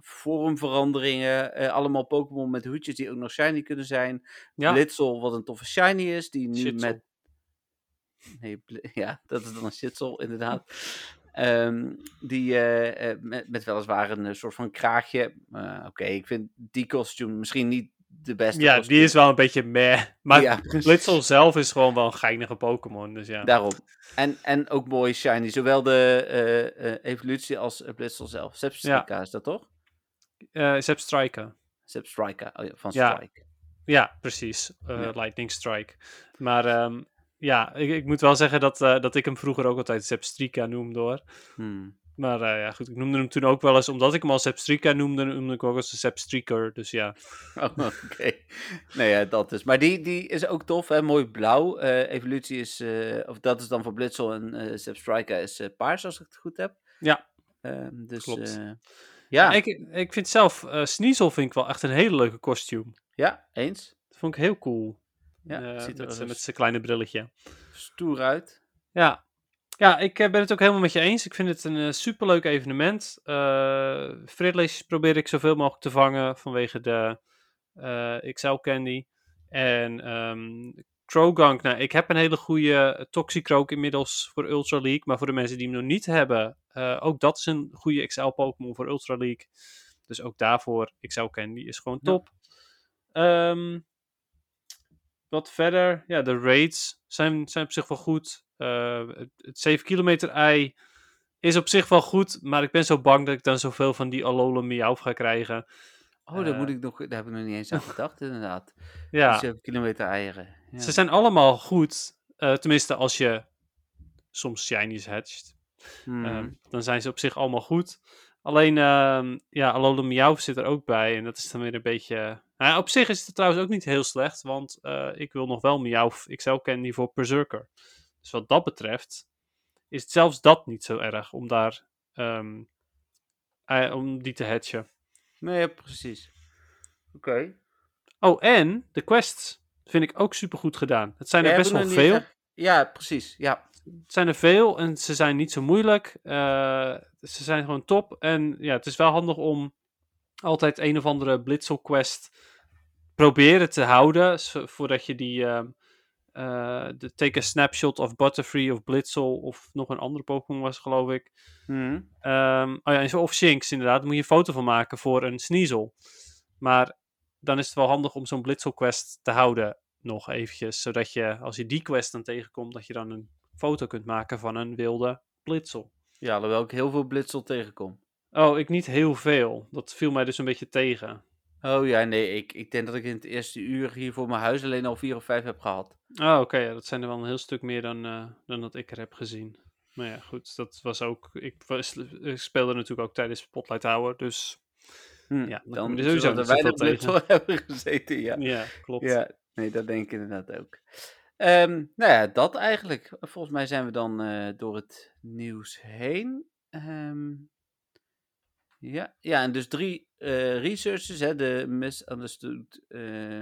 Vormveranderingen. eh, allemaal Pokémon met hoedjes die ook nog shiny kunnen zijn. Ja, Blitzel, wat een toffe shiny is. Die nu Shitzel. met... Nee, ja, dat is dan een shitsel, inderdaad. Ehm, die eh, met, met weliswaar een soort van kraagje. Oké, ik vind die kostuum misschien niet de beste ja die is wel een beetje meh. Maar Ja, Blitzel zelf is gewoon wel een geinige Pokémon, dus ja. Daarom. En, en ook mooi shiny. Zowel de evolutie als uh, Blitzel zelf. Sepstrika is dat toch? Eh Zep Striker. Zep Striker, oh ja, van. Strike. Ja, precies. Eh, Ja. Lightning Strike. Maar ehm, ja, ik, ik moet wel zeggen dat, eh, dat ik hem vroeger ook altijd Zepstrika noemde hoor. Hmm. Maar ja, goed, ik noemde hem toen ook wel eens, omdat ik hem al Zepstrika noemde, noemde ik ook als een Zepstreaker. Dus ja. Oh, oké. Nee, ja, dat is. Maar die, die is ook tof, hè? Mooi blauw. Evolutie is, of dat is dan voor Blitzel en Zep Striker is paars, als ik het goed heb. Ja. Ehm, dus, Klopt. Ja, Ik, ik vind zelf, eh Sneasel vind ik wel echt een hele leuke kostuum. ja, eens. Dat vond ik heel cool. Ja, Eh, ziet er met, zijn kleine brilletje. stoer uit. Ja, ja ik eh, ben het ook helemaal met je eens. Ik vind het een superleuk evenement. Uh, probeer ik zoveel mogelijk te vangen vanwege de XL Candy. En ehm Croagunk, nou, ik heb een hele goede Toxicroak inmiddels voor Ultra League. Maar voor de mensen die hem nog niet hebben, eh, ook dat is een goede XL Pokémon voor Ultra League. Dus ook daarvoor, XL Candy is gewoon Ja. top. Ehm, wat verder, ja, de raids zijn, zijn op zich wel goed. Eh, het, het 7 kilometer ei is op zich wel goed, maar ik ben zo bang dat ik dan zoveel van die Alola Miauw ga krijgen. Oh, daar, Eh. moet ik nog, daar heb ik nog niet eens aan gedacht, inderdaad. Ja, Die 7 kilometer eieren. Ja. ze zijn allemaal goed. eh, tenminste, als je soms shinies hatcht, Hmm. ehm, dan zijn ze op zich allemaal goed. Alleen, ehm, ja, Alola Miauw zit er ook bij en dat is dan weer een beetje... Nou, ja, op zich is het trouwens ook niet heel slecht, want eh, ik wil nog wel Miauw XL Candy voor Berserker. Dus wat dat betreft is het zelfs dat niet zo erg om daar ehm, eh, om die te hatchen. Nee, ja, precies. Oké. Oh, en de quests vind ik ook super goed gedaan. Het zijn er best wel veel. echt- Ja, precies. Ja. Het zijn er veel en ze zijn niet zo moeilijk. Eh, ze zijn gewoon top. En ja, het is wel handig om altijd een of andere Blitzel quest proberen te houden. voordat je die ehm, eh, de take a snapshot of Butterfree of Blitzel of nog een andere Pokémon was geloof ik. Mhm. Ehm, oh ja, of Shinx inderdaad. Daar moet je een foto van maken voor een Sneasel. Maar dan is het wel handig om zo'n Blitzel quest te houden nog eventjes. Zodat je, als je die quest dan tegenkomt, dat je dan een foto kunt maken van een wilde Blitzel. Ja, alhoewel ik heel veel blitzel tegenkom. Oh, ik niet heel veel. Dat viel mij dus een beetje tegen. Oh ja, nee, ik, ik denk dat ik in het eerste uur hier voor mijn huis alleen al vier of vijf heb gehad. Oh, oké. ja, dat zijn er wel een heel stuk meer dan, eh, dan dat ik er heb gezien. Maar ja, goed. Dat was ook... Ik, was, ik speelde natuurlijk ook tijdens Spotlight Hour, dus... Hm, Ja, dan dan sowieso er niet weinig zoveel blitzel hebben gezeten, ja. Ja, klopt. Ja, nee, dat denk ik inderdaad ook. Ehm, nou ja, dat eigenlijk. Volgens mij zijn we dan eh, door het nieuws heen. Ehm, ja, ja, en dus drie eh researchers, hè, de Misunderstood. eh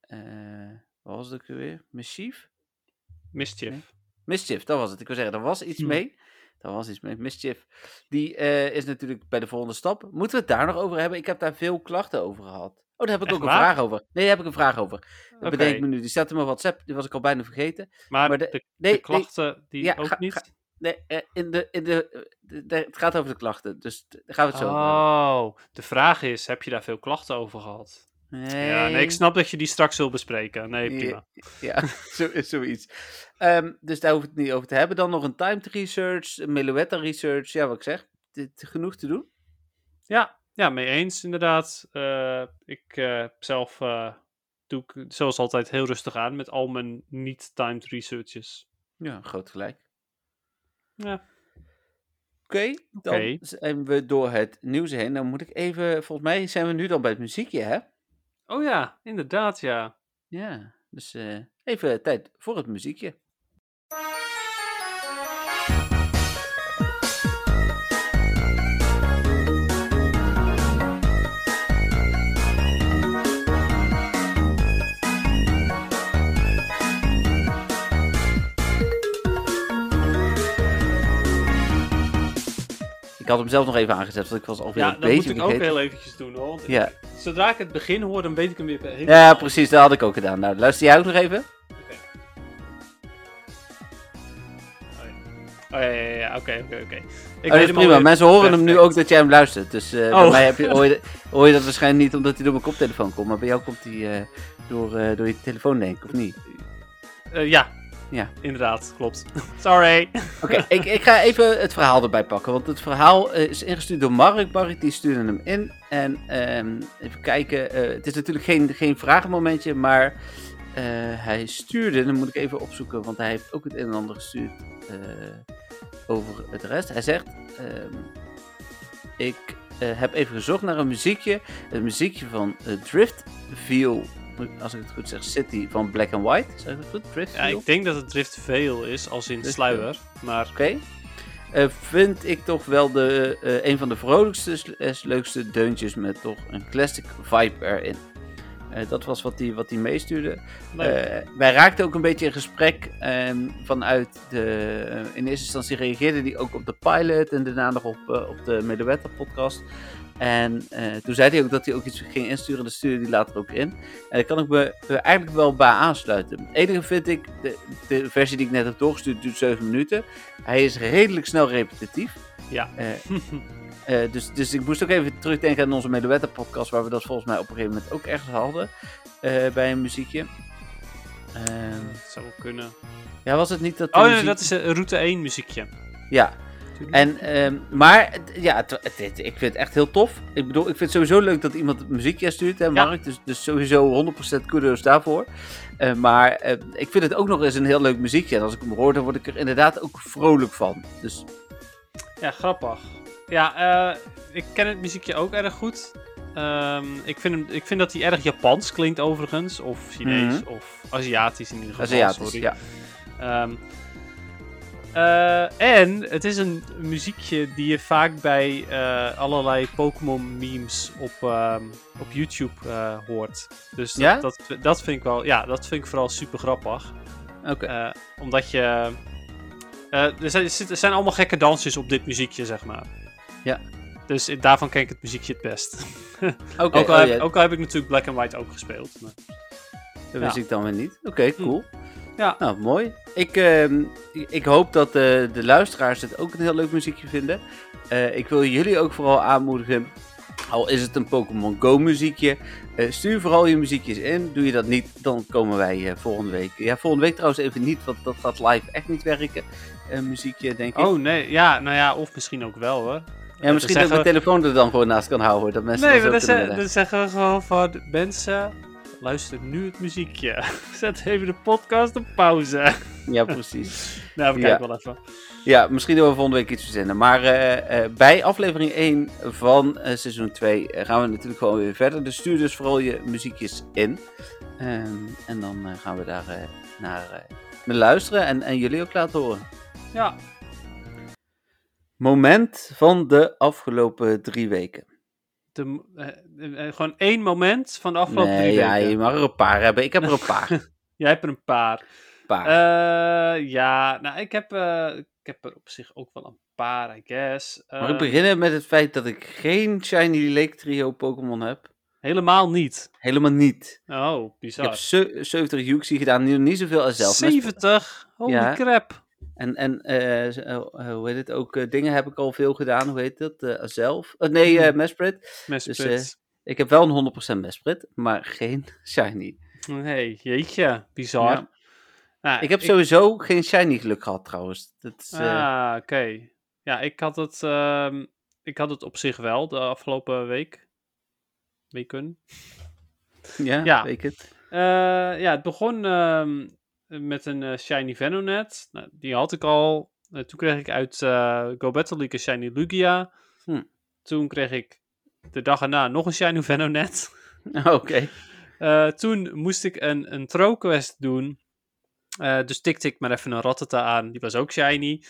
eh wat was het ook weer? Mischief? Mischief. Mischief, dat was het. Ik wil zeggen, er was iets Hm. mee. Er was iets mee. Mischief. Die is natuurlijk bij de volgende stap. Moeten we het daar nog over hebben? Ik heb daar veel klachten over gehad. Oh, daar heb ik Echt ook een vraag over. Nee, daar heb ik een vraag over. Dat Oké. bedenk ik me nu. Die staat in mijn WhatsApp. Die was ik al bijna vergeten. Maar, Maar de, de- Nee, klachten, die Ja, ook ga- niet? ga- nee eh, in de, in de, eh, de- de- het gaat over de klachten. Dus daar gaan we het zo over. Oh, de vraag is, heb je daar veel klachten over gehad? Nee. Ja, nee, ik snap dat je die straks wil bespreken. Nee, Ja, prima. Ja, zo, zoiets. Ehm, dus daar hoef ik het niet over te hebben. Dan nog een timed research, een Meloetta research. Ja, wat ik zeg. Dit, genoeg te doen. Ja, ja, mee eens inderdaad. Eh, ik zelf doe ik zoals altijd heel rustig aan met al mijn niet-timed researches. Ja, groot gelijk. Ja. Oké, dan zijn we door het nieuws heen. Dan moet ik even, volgens mij zijn we nu dan bij het muziekje, hè? Oh ja, inderdaad, ja. Ja, dus eh, even tijd voor het muziekje. Ik had hem zelf nog even aangezet, want ik was alweer Ja, een dat moet ik ook heel eventjes doen hoor. Want Ja. zodra ik het begin hoor, dan weet ik hem weer helemaal. ja, precies, dat had ik ook gedaan. Nou, luister jij ook nog even? Oh ja, ja, ja, ja, oké, oké, oké. Ik oh, dat is prima. Mensen horen hem nu ook dat jij hem luistert. Dus eh, bij Oh. mij heb je, hoor, je, hoor je dat waarschijnlijk niet omdat hij door mijn koptelefoon komt. Maar bij jou komt hij eh, door, eh, door je telefoon, denk ik, of niet? Ja, Ja. Inderdaad, klopt. Sorry. Oké, ik, ik ga even het verhaal erbij pakken. Want het verhaal eh, is ingestuurd door Mark. Mark die stuurde hem in. En ehm, even kijken. eh, het is natuurlijk geen, geen vragenmomentje. Maar eh, hij stuurde. Dan moet ik even opzoeken. Want hij heeft ook het een en ander gestuurd. over het rest. Hij zegt. ehm, ik heb even gezocht naar een muziekje. Het muziekje van Drift Feel. Als ik het goed zeg, City van Black and White. Zeg ik het goed? Drift Ja, ik denk dat het Drift Veil is, als in Drift sluier. Maar Oké. Eh, vind ik toch wel de, eh, een van de vrolijkste, eh, leukste deuntjes met toch een classic vibe erin. Dat was wat hij wat die meestuurde. wij raakten ook een beetje in gesprek ehm, vanuit de... in eerste instantie reageerde hij ook op de pilot en daarna nog op, op de Medewetter podcast. En eh, toen zei hij ook dat hij ook iets ging insturen. Dat stuurde hij later ook in. En daar kan ik me er eigenlijk wel bij aansluiten. Het enige vind ik, de, de versie die ik net heb doorgestuurd duurt 7 minuten. Hij is redelijk snel repetitief. ja. Eh, eh, dus, dus ik moest ook even terugdenken aan onze Medewetter podcast. Waar we dat volgens mij op een gegeven moment ook ergens hadden. eh, bij een muziekje. Ehm, dat zou wel kunnen. ja, was het niet dat... Oh nee, muziek- dat is een route 1 muziekje. Ja, en, ehm, maar ja, het, het- het- ik vind het echt heel tof. Ik bedoel, ik vind het sowieso leuk dat iemand het muziekje stuurt, hè, Mark. Dus, dus sowieso 100% kudos daarvoor. Eh, maar eh, ik vind het ook nog eens een heel leuk muziekje. En als ik hem hoor, dan word ik er inderdaad ook vrolijk van. Dus Ja, grappig. Ja, eh, ik ken het muziekje ook erg goed. Ehm, ik, vind hem, ik vind dat hij erg Japans klinkt overigens. Of Chinees, Mhm. of Aziatisch in ieder geval. Aziatisch, sorry. ja. Ehm, eh, en het is een muziekje die je vaak bij eh, allerlei Pokémon memes op, ehm, op YouTube eh, hoort. Dus dat, Ja? dat, dat vind ik wel, ja, dat vind ik vooral super grappig. Oké. Omdat je. er, zijn, er zijn allemaal gekke dansjes op dit muziekje, zeg maar. Ja. Dus daarvan ken ik het muziekje het best. Oké, ook, al oh, heb, ook al heb ik natuurlijk Black and White ook gespeeld. Maar... dat wist ik dan weer niet. Oké, cool. Ja. Nou, mooi. Ik, ehm, ik- hoop dat eh, de luisteraars het ook een heel leuk muziekje vinden. Eh, ik wil jullie ook vooral aanmoedigen. Al is het een Pokémon Go muziekje. eh, stuur vooral je muziekjes in. Doe je dat niet, dan komen wij volgende week. Ja, volgende week trouwens even niet, want dat gaat live echt niet werken. Een muziekje, denk ik. Oh nee, ja, nou ja, of misschien ook wel hoor. ja, misschien dat ik mijn we- telefoon er dan gewoon naast kan houden. Dat mensen Nee, maar dan, dan zeggen we gewoon van mensen. Luister nu het muziekje. Zet even de podcast op pauze. Ja, precies. nou, we Ja. kijken wel even. Ja, misschien doen we volgende week iets verzinnen. Maar eh, eh, bij aflevering 1 van eh, seizoen 2 eh, gaan we natuurlijk gewoon weer verder. Dus stuur dus vooral je muziekjes in. Ehm, en dan gaan we daar naar, naar luisteren en, en jullie ook laten horen. Ja, Moment van de afgelopen drie weken. De, eh, eh, gewoon één moment van de afgelopen nee, drie ja, weken. je mag er een paar hebben. Ik heb er een paar. Jij hebt er een paar. paar. Eh, ja, nou, ik heb, eh, ik heb er op zich ook wel een paar, I guess. mag ik Eh, beginnen met het feit dat ik geen Shiny Lake Trio Pokémon heb? Helemaal niet. Helemaal niet. Oh, Ik bizar. heb ze- 70 Yuxi gedaan, nu niet zoveel als zelf. 70? Holy Ja. crap. En, en eh, eh, eh, hoe heet het ook? dingen heb ik al veel gedaan. Hoe heet dat? Zelf? Nee, Hmm. Mesprit. Mensen Dus, Ik heb wel een 100% Mesprit, maar geen Shiny. hey, jeetje, bizar. Ja. Nou, Ik heb sowieso geen Shiny geluk gehad trouwens. Dat is, Ah, oké. Ja, ik had, het, ehm, ik had het op zich wel de afgelopen week. Weken. ja, ja. het. Ja, het begon ehm, met een eh, Shiny Venonet. Nou, die had ik al. Eh, toen kreeg ik uit eh, Go Battle League een Shiny Lugia. Hm. Toen kreeg ik de dag erna nog een Shiny Venonet. Oké. Eh, toen moest ik een, een throw quest doen. Dus tikte ik maar even een Rattata aan. Die was ook shiny.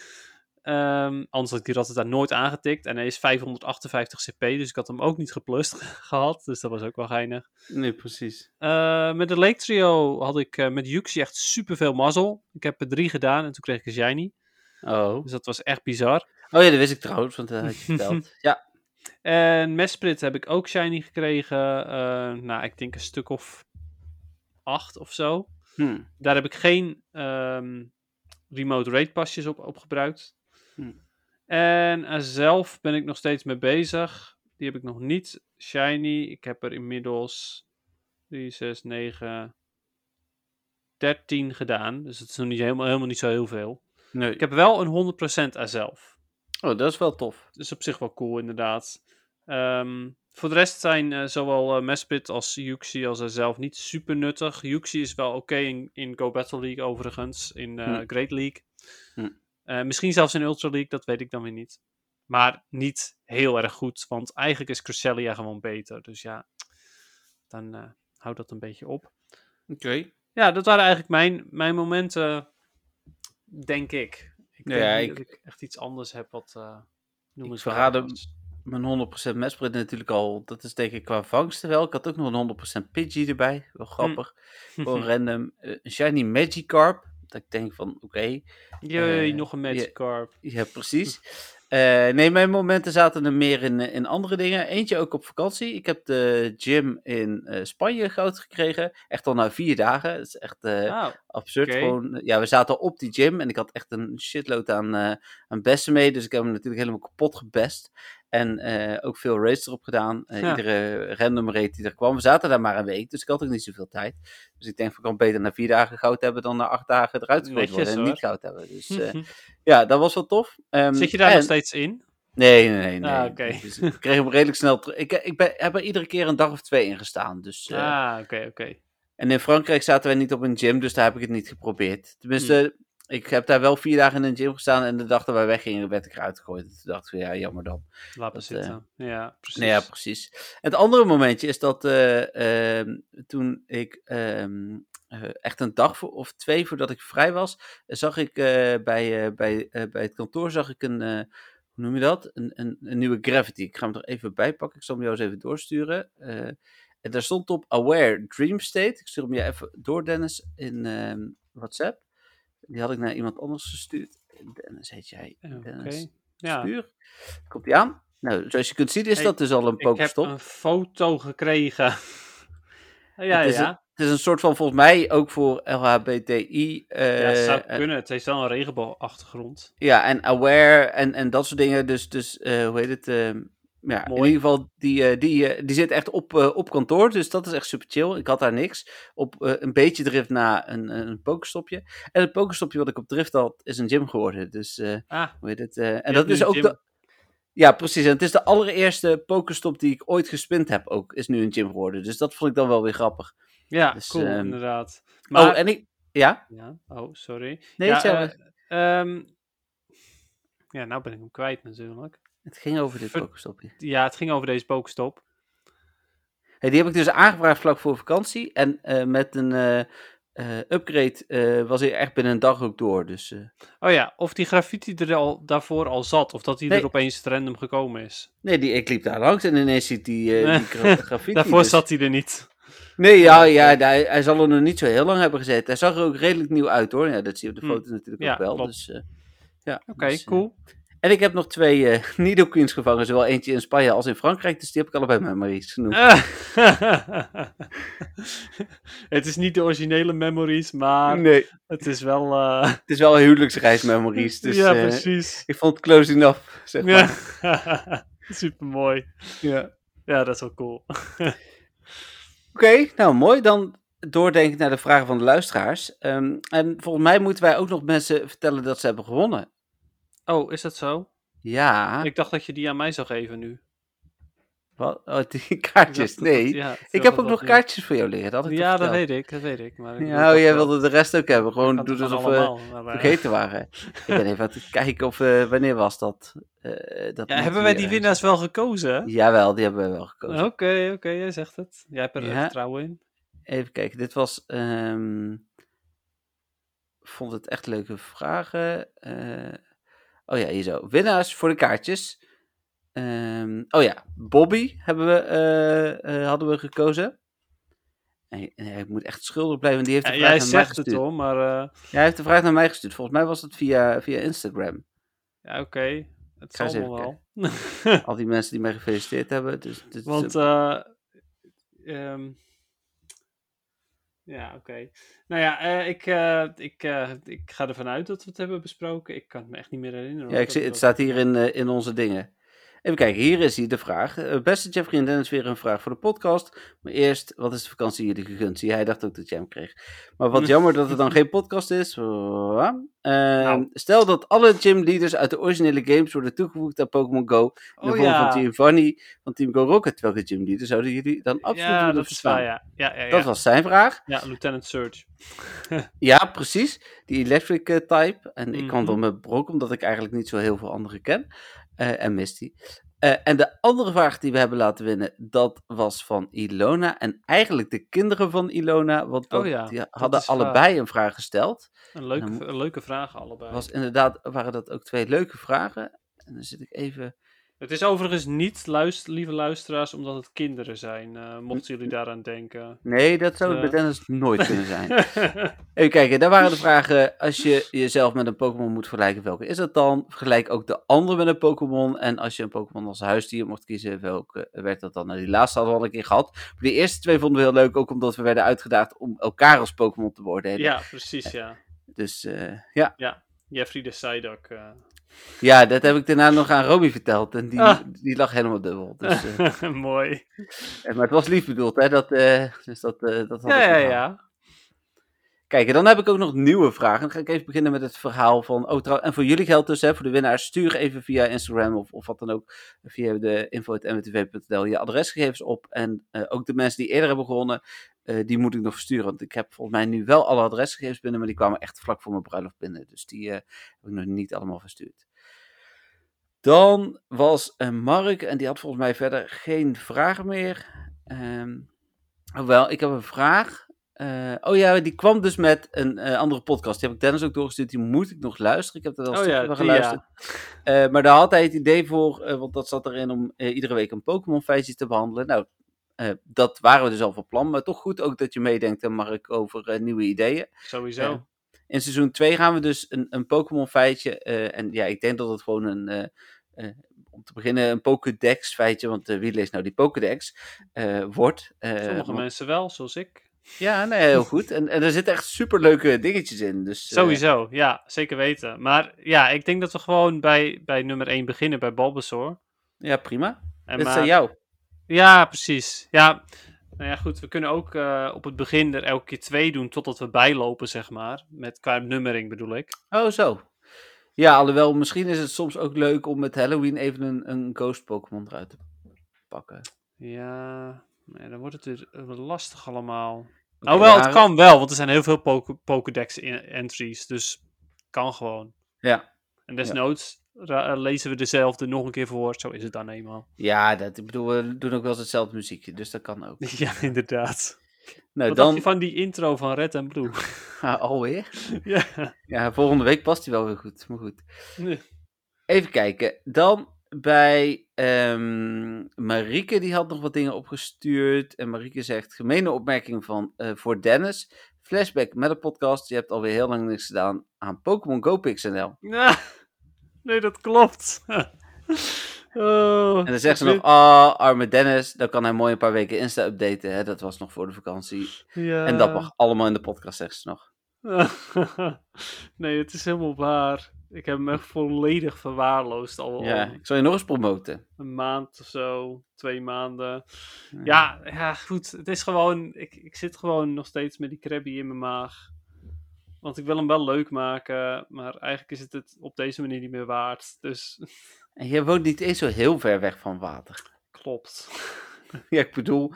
Ehm, anders had ik die Rattata nooit aangetikt. En hij is 558 cp, dus ik had hem ook niet geplust gehad. Dus dat was ook wel geinig. Nee, precies. Eh, met de Lake Trio had ik eh, met Yuxi echt super veel mazzel. Ik heb er drie gedaan en toen kreeg ik een shiny. Oh. Dus dat was echt bizar. oh ja, dat wist ik trouwens, want dat had je verteld. ja. En Mesprit heb ik ook shiny gekregen. eh, nou, ik denk een stuk of acht of zo. Hm. Daar heb ik geen ehm, remote rate pasjes op, op gebruikt. Hm. En eh, zelf ben ik nog steeds mee bezig. Die heb ik nog niet shiny. Ik heb er inmiddels 3, 6, 9, 13 gedaan. Dus het is nog niet helemaal, helemaal niet zo heel veel. Nee. Ik heb wel een 100% er zelf. Oh, dat is wel tof. Dus op zich wel cool, inderdaad. Ehm, voor de rest zijn eh, zowel eh, Mesprit als Yuxi als hij zelf niet super nuttig. Yuxi is wel oké in, in Go Battle League overigens, in Hm. Great League. Hm. Eh, misschien zelfs in Ultra League, dat weet ik dan weer niet. Maar niet heel erg goed, want eigenlijk is Cresselia gewoon beter. Dus ja, dan eh houdt dat een beetje op. Oké. Ja, dat waren eigenlijk mijn, mijn momenten, denk ik. Ik denk ik- dat ik echt iets anders heb wat uh, Ik verraadde mijn 100% Mesprit natuurlijk al. Dat is denk ik qua vangsten wel. Ik had ook nog een 100% Pidgey erbij. Wel grappig. Gewoon random. Een Shiny Magikarp. Dat ik denk van, oké. Jee, Eh, nog een ja. Magikarp. Ja, precies. Eh, nee, mijn momenten zaten er meer in, eh, in andere dingen. Eentje ook op vakantie. Ik heb de gym in Spanje goud gekregen. Echt al na vier dagen. Het is echt absurd. Gewoon, ja, we zaten op die gym en ik had echt een shitload aan, aan bessen mee. Dus ik heb hem natuurlijk helemaal kapot gebest. En eh, ook veel races erop gedaan. Eh, Ja. Iedere random race die er kwam. We zaten daar maar een week, dus ik had ook niet zoveel tijd. Dus ik denk, ik kan beter na vier dagen goud hebben dan na acht dagen eruit gegooid worden en hoor. niet goud hebben. Dus eh, ja, dat was wel tof. Ehm, Zit je daar en- nog steeds in? Nee, nee, nee. nee. Ah, oké. Dus ik kreeg hem redelijk snel terug. Ik, ik ben, heb er iedere keer een dag of twee in gestaan. Dus, ah, oké, oké. en in Frankrijk zaten wij niet op een gym, dus daar heb ik het niet geprobeerd. Tenminste, Hmm. Ik heb daar wel vier dagen in een gym gestaan en de dag dat wij weggingen werd ik eruit gegooid. Toen dacht ik, van, ja, jammer dan. Laat dat, zitten. ja, precies. Nee, ja, precies. Het andere momentje is dat eh, ehm, toen ik ehm, eh, echt een dag voor, of twee voordat ik vrij was, eh, zag ik eh, bij, eh, bij, eh, bij het kantoor zag ik een, eh, hoe noem je dat? Een, een, een nieuwe Gravity. Ik ga hem er even bij pakken. Ik zal hem jou eens even doorsturen. Eh, en daar stond op Aware Dream State. Ik stuur hem je even door, Dennis, in ehm, WhatsApp. Die had ik naar iemand anders gestuurd. Dennis heet jij. Dennis, Ja. stuur. Komt die aan? Nou, zoals je kunt zien is Hey, dat dus al een Ik heb pokestop. een foto gekregen. ja, het, is ja. Een, het is een soort van, volgens mij, ook voor LHBTI. eh, ja, zou eh, kunnen. Het heeft wel een regenboogachtergrond. ja, en aware en, en dat soort dingen. Dus, dus eh, hoe heet het? Ja, in Mooi. ieder geval, die, eh, die, eh, die zit echt op, eh, op kantoor. Dus dat is echt super chill. Ik had daar niks. Op een beetje drift na een, een pokerstopje. En het pokerstopje wat ik op drift had, is een gym geworden. Dus Ah, hoe heet het? en dat is ook gym. de. Ja, precies. En het is de allereerste pokerstop die ik ooit gespind heb. Ook is nu een gym geworden. Dus dat vond ik dan wel weer grappig. ja, Dus, cool, ehm, inderdaad. Maar, Oh, en ik. Ja? ja, oh, sorry. Nee, ja, eh, ehm, ja, nou ben ik hem kwijt natuurlijk. Het ging over dit ver-. Ja, het ging over deze pokestop. Hey, die heb ik dus aangevraagd vlak voor vakantie. En eh, met een eh, eh, upgrade was hij echt binnen een dag ook door. Dus Oh ja, of die graffiti er al, daarvoor al zat, of dat die Nee. er opeens random gekomen is. nee, die, ik liep daar langs en ineens ziet die, die gra- graffiti. Daarvoor dus- zat hij er niet. Nee, ja, ja hij, hij zal er nog niet zo heel lang hebben gezeten. Hij zag er ook redelijk nieuw uit hoor. Ja, dat zie je op de Hm. foto natuurlijk Ja, ook wel. klopt. Dus, ja, Oké, dus, cool. En ik heb nog twee eh Nido Queens gevangen. Zowel eentje in Spanje als in Frankrijk. Dus die heb ik allebei memories genoemd. het is niet de originele memories, maar nee, het is wel... eh, het is wel huwelijksreismemories. Dus ja, eh, precies. ik vond het close enough, zeg maar. Ja. Super mooi. Ja. Ja, dat is wel cool. Oké, nou mooi. Dan doordenken naar de vragen van de luisteraars. Ehm, en volgens mij moeten wij ook nog mensen vertellen dat ze hebben gewonnen. Oh, is dat zo? Ja, Ik dacht dat je die aan mij zou geven nu. wat? Oh, die kaartjes. Nee, ja, ik heb ook nog kaartjes voor jou liggen. Dat had ik Ja, dat weet ik, dat weet ik. Maar ik Ja, dacht oh, jij wilde de rest ook hebben. Gewoon kan doe toch alsof we eh, vergeten waren. ik ben even aan het kijken of, eh, wanneer was dat? Eh, dat Ja, hebben wij die winnaars wel gekozen? Jawel, die hebben we wel gekozen. Oké, oké, jij zegt het. Jij hebt er Ja. vertrouwen in. Even kijken, dit was. ehm vond het echt leuke vragen. Eh, oh ja, hier zo. Winnaars voor de kaartjes. Ehm, oh ja, Bobby hebben we, eh, eh, hadden we gekozen. En, hij moet echt schuldig blijven, want die heeft de Ja, vraag jij naar mij zegt het gestuurd. hoor, maar eh, Ja, hij heeft de vraag naar mij gestuurd. Volgens mij was het via, via Instagram. ja, oké. Het zal wel. Al die mensen die mij gefeliciteerd hebben. Dus, dus, Want, eh, ehm, ja, oké. Nou ja, eh, ik, eh, ik, eh, ik ga ervan uit dat we het hebben besproken. Ik kan het me echt niet meer herinneren. ja, ik zie, het staat hier in, in onze dingen. Even kijken, hier is hier de vraag. Eh, beste Jeffrey en Dennis, weer een vraag voor de podcast. Maar eerst, wat is de vakantie jullie gegund? Zie, hij dacht ook dat jij hem kreeg. Maar wat jammer dat er dan geen podcast is. Uh, Stel dat alle gymleaders uit de originele games worden toegevoegd aan Pokémon Go. In de Oh vorm ja. van Giovanni van Team Go Rocket. Welke gymleader zouden jullie dan absoluut ja, willen verslaan? ja. Ja. Dat was zijn vraag. ja, Lieutenant Surge. Ja, precies. Die electric eh, type. En ik kwam Mhm. dan met Brok, omdat ik eigenlijk niet zo heel veel andere ken. Eh, en Misty. Eh, en de andere vraag die we hebben laten winnen, dat was van Ilona. En eigenlijk de kinderen van Ilona, want dat- Oh ja, die hadden allebei een vraag gesteld. Een een leuke vraag allebei. Was inderdaad, waren dat ook twee leuke vragen. En dan zit ik even... Het is overigens niet, luister, lieve luisteraars, omdat het kinderen zijn. eh, mochten jullie daaraan denken. Nee, dat zou het Eh. bij Dennis nooit kunnen zijn. Even kijken, daar waren de vragen. Als je jezelf met een Pokémon moet vergelijken, welke is dat dan? Vergelijk ook de andere met een Pokémon. En als je een Pokémon als huisdier mocht kiezen, welke werd dat dan? Nou, die laatste hadden we al een keer gehad. Maar die eerste twee vonden we heel leuk, ook omdat we werden uitgedaagd om elkaar als Pokémon te beoordelen. ja, precies, ja. Dus eh, ja. Jeffrey de Psyduck. Ja, dat heb ik daarna nog aan Robbie verteld. En die, Ah. die lag helemaal dubbel. Dus, eh, Mooi. maar het was lief bedoeld, hè? Dat, eh, dus dat, eh, dat had Ja, ik ja, ja. Kijk, dan heb ik ook nog nieuwe vragen. Dan ga ik even beginnen met het verhaal van. Oh, en voor jullie geldt dus, hè, voor de winnaars, stuur even via Instagram of, of wat dan ook. Via de info.mwtv.nl je adresgegevens op. En eh, ook de mensen die eerder hebben gewonnen, eh, die moet ik nog versturen. Want ik heb volgens mij nu wel alle adresgegevens binnen, maar die kwamen echt vlak voor mijn bruiloft binnen. Dus die eh, heb ik nog niet allemaal verstuurd. Dan was Mark, en die had volgens mij verder geen vragen meer. Ehm wel, ik heb een vraag. Eh, oh ja, die kwam dus met een eh, andere podcast. Die heb ik Dennis ook doorgestuurd. Die moet ik nog luisteren. Ik heb er wel een Oh ja, die, geluisterd. Eh, maar daar had hij het idee voor, want dat zat erin om iedere week een Pokémon feitje te behandelen. Nou, dat waren we dus al van plan. Maar toch goed ook dat je meedenkt, en Mark, over nieuwe ideeën. Sowieso. In seizoen 2 gaan we dus een, een Pokémon feitje. en ja, ik denk dat het gewoon een. om te beginnen een Pokédex feitje, want eh, wie leest nou die Pokédex? eh, wordt. Sommige want- mensen wel, zoals ik. Ja, nee, heel goed. En, en er zitten echt superleuke dingetjes in. Dus, eh, Sowieso, ja, zeker weten. Maar ja, ik denk dat we gewoon bij, bij nummer 1 beginnen, bij Bulbasaur. ja, prima. En Dit is maar- aan jou. Ja, precies. Ja, nou ja, goed. We kunnen ook eh, op het begin er elke keer twee doen totdat we bijlopen, zeg maar. Met qua nummering bedoel ik. Oh, zo. Ja, alhoewel, misschien is het soms ook leuk om met Halloween even een, een Ghost Pokémon eruit te pakken. Ja, nee, dan wordt het weer eh, lastig allemaal. Nou wel, het kan wel, want er zijn heel veel Poke- Pokédex in- entries. Dus kan gewoon. Ja. En desnoods eh, lezen we dezelfde nog een keer voor. Zo is het dan eenmaal. Ja, dat, ik bedoel, we doen ook wel eens hetzelfde muziekje, dus dat kan ook. Ja, inderdaad. Nou, Wat dan je van die intro van Red en Blue? Ah, alweer. ja. Ja, volgende week past hij wel weer goed, maar goed. Nee. Even kijken. Dan bij ehm Marieke, die had nog wat dingen opgestuurd. En Marieke zegt, gemene opmerking van, eh, voor Dennis. Flashback met een podcast. Je hebt alweer heel lang niks gedaan aan Pokémon Go PixNL. Ja, nee, dat klopt. oh, En dan zegt ze nog, ah, arme Dennis, dan kan hij mooi een paar weken Insta updaten. Hè? Dat was nog voor de vakantie. ja. En dat mag allemaal in de podcast, zegt ze nog. nee, het is helemaal waar. Ik heb hem echt volledig verwaarloosd al, Ja, al ik zal je nog eens promoten. een maand of zo, twee maanden. Ja, ja, goed. Het is gewoon, ik, ik zit gewoon nog steeds met die crabby in mijn maag. Want ik wil hem wel leuk maken, maar eigenlijk is het het op deze manier niet meer waard. Dus En je woont niet eens zo heel ver weg van water. klopt. Ja, ik bedoel,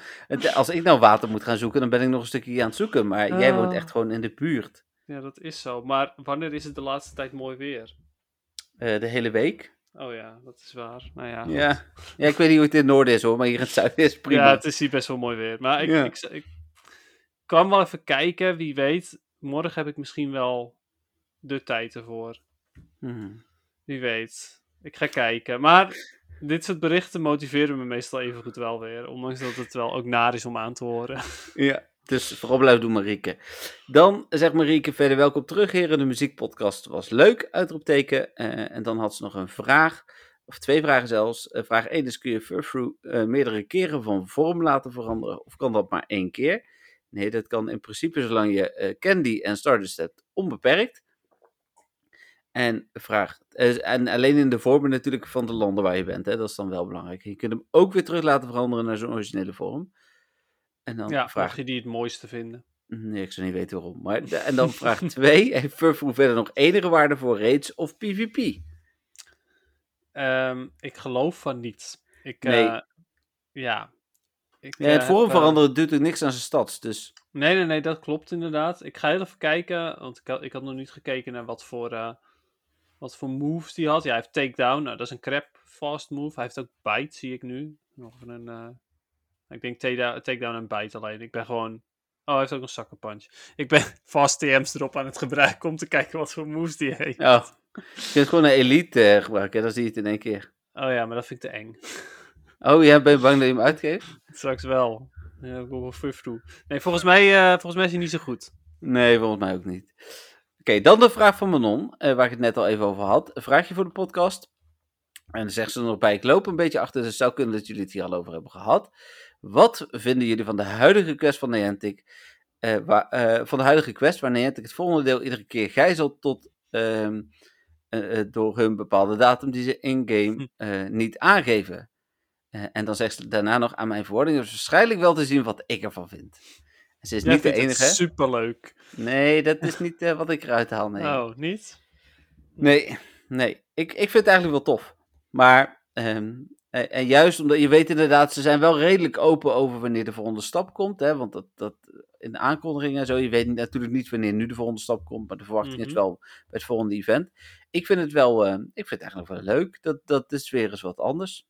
als ik nou water moet gaan zoeken, dan ben ik nog een stukje aan het zoeken. Maar jij woont Ah. echt gewoon in de buurt. Ja, dat is zo. Maar wanneer is het de laatste tijd mooi weer? Eh, de hele week. Oh ja, dat is waar. Nou ja, Ja. ja, ik weet niet hoe het in het noorden is hoor, maar hier in het zuiden is prima. Ja, het is hier best wel mooi weer. Maar ik, Ja. ik, ik, kan wel even kijken, wie weet. Morgen heb ik misschien wel de tijd ervoor. Mhm. Wie weet. Ik ga kijken. Maar dit soort berichten motiveren me meestal even goed wel weer. Ondanks dat het wel ook naar is om aan te horen. Ja, dus vooral blijven doen Marieke. Dan zegt Marieke verder welkom terug heren, de muziekpodcast was leuk, uitroepteken. Eh, en dan had ze nog een vraag, of twee vragen zelfs. Eh, vraag 1 is kun je Furfru eh meerdere keren van vorm laten veranderen of kan dat maar één keer? Nee, dat kan in principe zolang je Candy en Stardust hebt onbeperkt. En, vraag, en alleen in de vormen natuurlijk van de landen waar je bent. Hè? Dat is dan wel belangrijk. Je kunt hem ook weer terug laten veranderen naar zijn originele vorm. En dan Ja, vraag je die het mooiste vinden. Nee, ik zou niet weten waarom. Maar, en dan vraag 2. Heeft Furfrou verder nog enige waarde voor raids of PvP? Ehm, ik geloof van niet. Ik, Nee. eh, ja. Ik, Ja, eh, het vorm heb, eh, veranderen doet ook niks aan zijn stads. Dus Nee, nee, nee, dat klopt inderdaad. Ik ga heel even kijken, want ik had, ik had nog niet gekeken naar wat voor, eh, wat voor moves die had. Ja, hij heeft takedown, nou, dat is een crap fast move. Hij heeft ook bite, zie ik nu. Nog een, eh, ik denk takedown takedown en bite alleen. Ik ben gewoon... Oh, hij heeft ook een sucker punch. Ik ben fast TM's erop aan het gebruiken om te kijken wat voor moves die heeft. ja. je kunt gewoon een elite eh, gebruiken. Dan zie je het in één keer. Oh ja, maar dat vind ik te eng. Oh, jij bent bang dat je hem uitgeeft? Straks wel. Ja, ik wel. Nee, volgens mij, eh, volgens mij is hij niet zo goed. Nee, volgens mij ook niet. Oké, dan de vraag van Manon, eh, waar ik het net al even over had. Een vraagje voor de podcast. En dan zegt ze er nog bij, ik loop een beetje achter, dus het zou kunnen dat jullie het hier al over hebben gehad. Wat vinden jullie van de huidige quest van Niantic? eh, waar, eh, van de huidige quest, waar Niantic het volgende deel iedere keer gijzelt tot ehm, eh, door hun bepaalde datum die ze in-game eh, niet aangeven. En dan zegt ze daarna nog aan mijn verwoording is waarschijnlijk wel te zien wat ik ervan vind. En ze is Jij niet de enige. superleuk. Nee, dat is niet wat ik eruit haal. Nee, Oh, niet? nee, nee. Ik, ik vind het eigenlijk wel tof. Maar, ehm, en, en juist omdat je weet inderdaad, ze zijn wel redelijk open over wanneer de volgende stap komt. Hè, want dat, dat in de aankondigingen en zo, je weet natuurlijk niet wanneer nu de volgende stap komt. Maar de verwachting is Mhm. wel bij het volgende event. Ik vind het wel, eh, ik vind het eigenlijk wel leuk. Dat, dat is weer eens wat anders.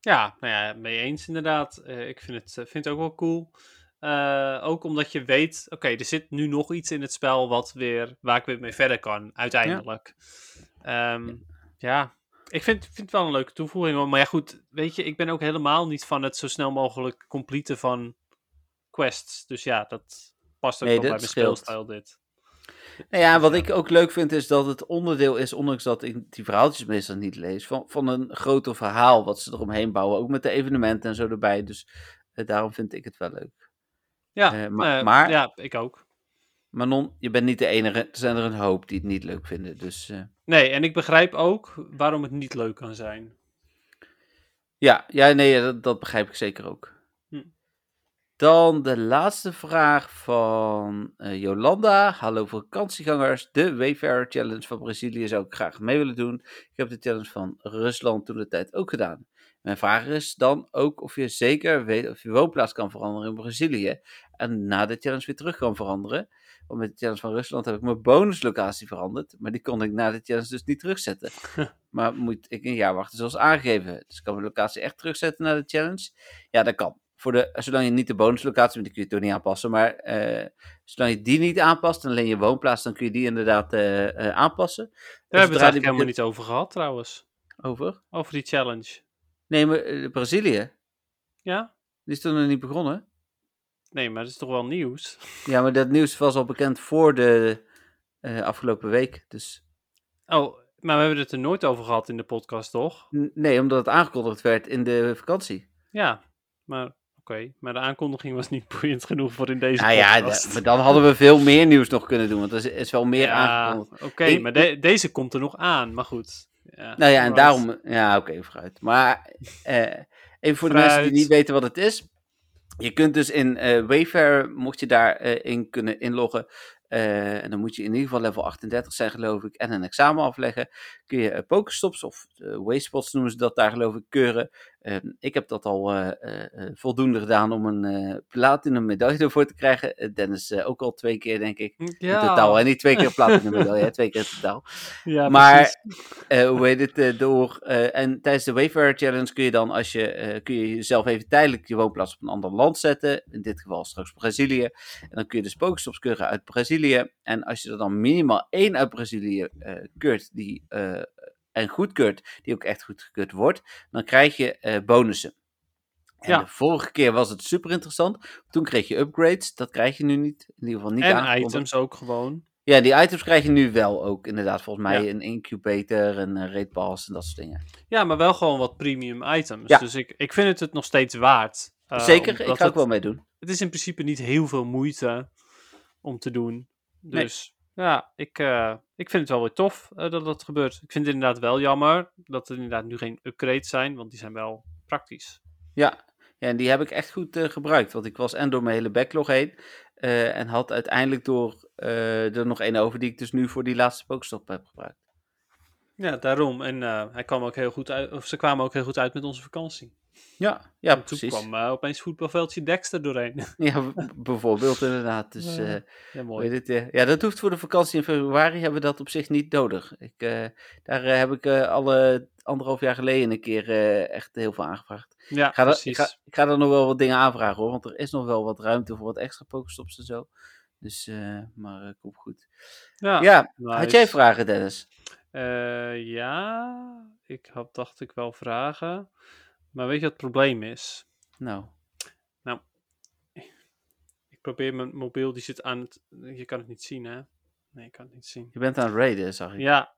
Ja, nou ja, mee eens inderdaad. Eh, ik vind het, eh, vind het ook wel cool. Ook omdat je weet, oké, er zit nu nog iets in het spel wat weer, waar ik weer mee verder kan, uiteindelijk. Ja, ja. Ik vind, vind het wel een leuke toevoeging. hoor. Maar ja, goed, weet je, ik ben ook helemaal niet van het zo snel mogelijk completen van quests. Dus ja, dat past ook Nee, wel bij mijn scheelt. speelstijl dit. Nou ja, wat ik ook leuk vind is dat het onderdeel is, ondanks dat ik die verhaaltjes meestal niet lees, van, van een groter verhaal wat ze eromheen bouwen. Ook met de evenementen en zo erbij. Dus eh, daarom vind ik het wel leuk. Ja, Eh, eh, maar- ja, ik ook. Manon, je bent niet de enige. Er zijn er een hoop die het niet leuk vinden. Dus eh, Nee, en ik begrijp ook waarom het niet leuk kan zijn. ja, ja, nee, dat, dat begrijp ik zeker ook. Hm. Dan de laatste vraag van eh, Jolanda. Hallo vakantiegangers. De Wayfarer Challenge van Brazilië zou ik graag mee willen doen. Ik heb de challenge van Rusland toen de tijd ook gedaan. Mijn vraag is dan ook of je zeker weet of je woonplaats kan veranderen in Brazilië. En na de challenge weer terug kan veranderen. Want met de challenge van Rusland heb ik mijn bonuslocatie veranderd. Maar die kon ik na de challenge dus niet terugzetten. maar moet ik een jaar wachten zoals aangegeven. Dus ik kan mijn locatie echt terugzetten na de challenge. Ja, dat kan. Voor de, zolang je niet de bonuslocatie, want die kun je toch niet aanpassen. Maar eh, zolang je die niet aanpast en alleen je woonplaats, dan kun je die inderdaad eh, eh, aanpassen. Daar Dus hebben we het eigenlijk helemaal niet over gehad, trouwens. Over? Over die challenge. Nee, maar Brazilië, Ja? die is toen nog niet begonnen. Nee, maar dat is toch wel nieuws? Ja, maar dat nieuws was al bekend voor de eh, afgelopen week. Dus Oh, maar we hebben het er nooit over gehad in de podcast, toch? n- nee, omdat het aangekondigd werd in de vakantie. Ja, maar oké. Maar de aankondiging was niet boeiend genoeg voor in deze Nou ja, podcast. da- maar dan hadden we veel meer nieuws nog kunnen doen, want er is, wel meer ja, aangekondigd. oké, maar de- deze komt er nog aan, maar goed. Ja, Nou ja, en daarom, ja, oké, vooruit. Maar eh, even voor de mensen die niet weten wat het is. Je kunt dus in eh Wayfair, mocht je daarin in kunnen inloggen, eh, en dan moet je in ieder geval level 38 zijn, geloof ik, en een examen afleggen. Kun je eh, Pokestops of eh, Wayspots noemen ze dat daar, geloof ik, keuren. Eh, ik heb dat al eh, eh, eh, voldoende gedaan om een platinum medaille ervoor te krijgen. Dennis ook al twee keer, denk ik. ja, In totaal, en niet twee keer een platinum medaille, twee keer in totaal. Ja, maar hoe heet het, door. en tijdens de Wayfarer Challenge kun je dan, als je, kun je jezelf even tijdelijk je woonplaats op een ander land zetten. In dit geval straks Brazilië. En dan kun je dus Pokestops keuren uit Brazilië. En als je er dan minimaal één uit Brazilië keurt, die, en goedkeurt, die ook echt goedgekeurd wordt, dan krijg je eh, bonussen. En Ja. de vorige keer was het super interessant. Toen kreeg je upgrades. Dat krijg je nu niet. In ieder geval niet en items ook gewoon. Ja, die items krijg je nu wel ook. Inderdaad, volgens mij Ja. een incubator, een raid pass en dat soort dingen. Ja, maar wel gewoon wat premium items. Ja. Dus ik, ik vind het het nog steeds waard. Eh, Zeker, ik ga ook het- wel meedoen. Het is in principe niet heel veel moeite om te doen. Nee. Ja, ik, eh, ik vind het wel weer tof eh, dat dat gebeurt. Ik vind het inderdaad wel jammer dat er inderdaad nu geen upgrades zijn, want die zijn wel praktisch. Ja, ja en die heb ik echt goed eh, gebruikt. Want ik was en door mijn hele backlog heen. en had uiteindelijk door er nog één over die ik dus nu voor die laatste Pokestop heb gebruikt. Ja, daarom. En hij kwam ook heel goed uit, of ze kwamen ook heel goed uit met onze vakantie. Ja, ja En toen precies. kwam eh, opeens voetbalveldje Dexter doorheen. Ja, bijvoorbeeld inderdaad. Dus, Ja, eh, ja, mooi. heet het, ja, dat hoeft voor de vakantie in februari hebben we dat op zich niet nodig. Ik, eh, daar heb ik eh, alle anderhalf jaar geleden een keer eh, echt heel veel aangevraagd. Ja, Ik ga, er, ik, precies. ga, ik ga er nog wel wat dingen aanvragen hoor, want er is nog wel wat ruimte voor wat extra pokestops en zo. Dus, eh, maar komt goed. Ja, ja, nice. had jij vragen Dennis? Eh, ja, ik had, dacht ik wel vragen. Maar weet je wat het probleem is? Nou, Ik probeer mijn mobiel, die zit aan het... Je kan het niet zien, hè? Nee, ik kan het niet zien. je bent aan het raiden, zag ik. Ja,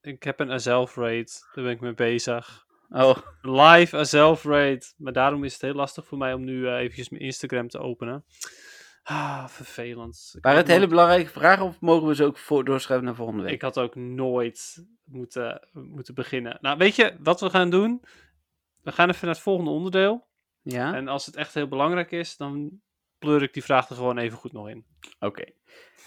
ik heb een Azelf raid. Daar ben ik mee bezig. Oh, Live Azelf raid. Maar daarom is het heel lastig voor mij om nu eh, eventjes mijn Instagram te openen. Ah, vervelend. Ik had het hele belangrijke vragen of mogen we ze ook voor, doorschrijven naar volgende week? Ik had ook nooit moeten, moeten beginnen. Nou, weet je wat we gaan doen? We gaan even naar het volgende onderdeel. Ja? En als het echt heel belangrijk is, dan pleur ik die vraag er gewoon even goed nog in. Oké.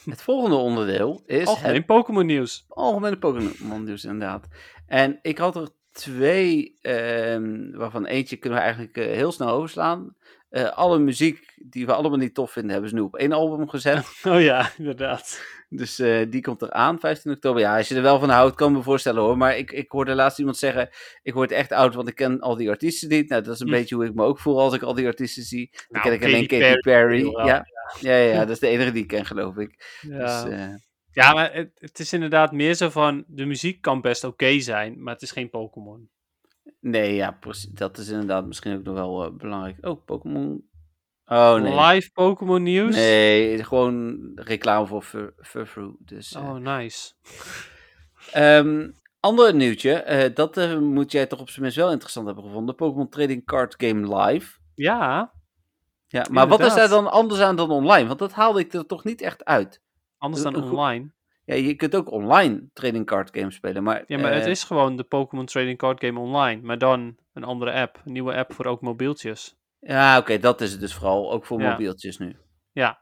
Het volgende onderdeel is het Algemeen Pokémon nieuws. algemene Pokémon nieuws inderdaad. En ik had er twee, ehm, waarvan eentje kunnen we eigenlijk eh, heel snel overslaan. Eh, alle muziek die we allemaal niet tof vinden, hebben ze nu op één album gezet. Oh ja, inderdaad. dus eh, die komt eraan, 15 oktober. Ja, als je er wel van houdt, kan ik me voorstellen hoor. Maar ik, ik hoorde laatst iemand zeggen, ik word echt oud, want ik ken al die artiesten niet. Nou, dat is een Hm. beetje hoe ik me ook voel als ik al die artiesten zie. Dan Nou, ken ik alleen Katy Perry. ja. Ja, ja, ja, dat is de enige die ik ken, geloof ik. Ja, Dus, eh, ja maar het, het is inderdaad meer zo van, de muziek kan best oké zijn, maar het is geen Pokémon. Nee, ja. Dat is inderdaad misschien ook nog wel eh, belangrijk. Oh, Pokémon. Oh, nee. Live Pokémon nieuws? Nee, gewoon reclame voor Fur- Furfrou. Dus, eh. Oh, nice. Ehm, ander nieuwtje, eh, dat moet jij toch op zijn minst wel interessant hebben gevonden. Pokémon Trading Card Game Live. Ja, Ja, maar wat is daar dan anders aan dan online? Want dat haalde ik er toch niet echt uit. anders dan online. Ja, je kunt ook online trading card games spelen, maar... Ja, maar het eh, is gewoon de Pokémon Trading Card Game online, maar dan een andere app. Een nieuwe app voor ook mobieltjes. Ja, oké, dat is het dus vooral. Ook voor Ja. mobieltjes nu. Ja,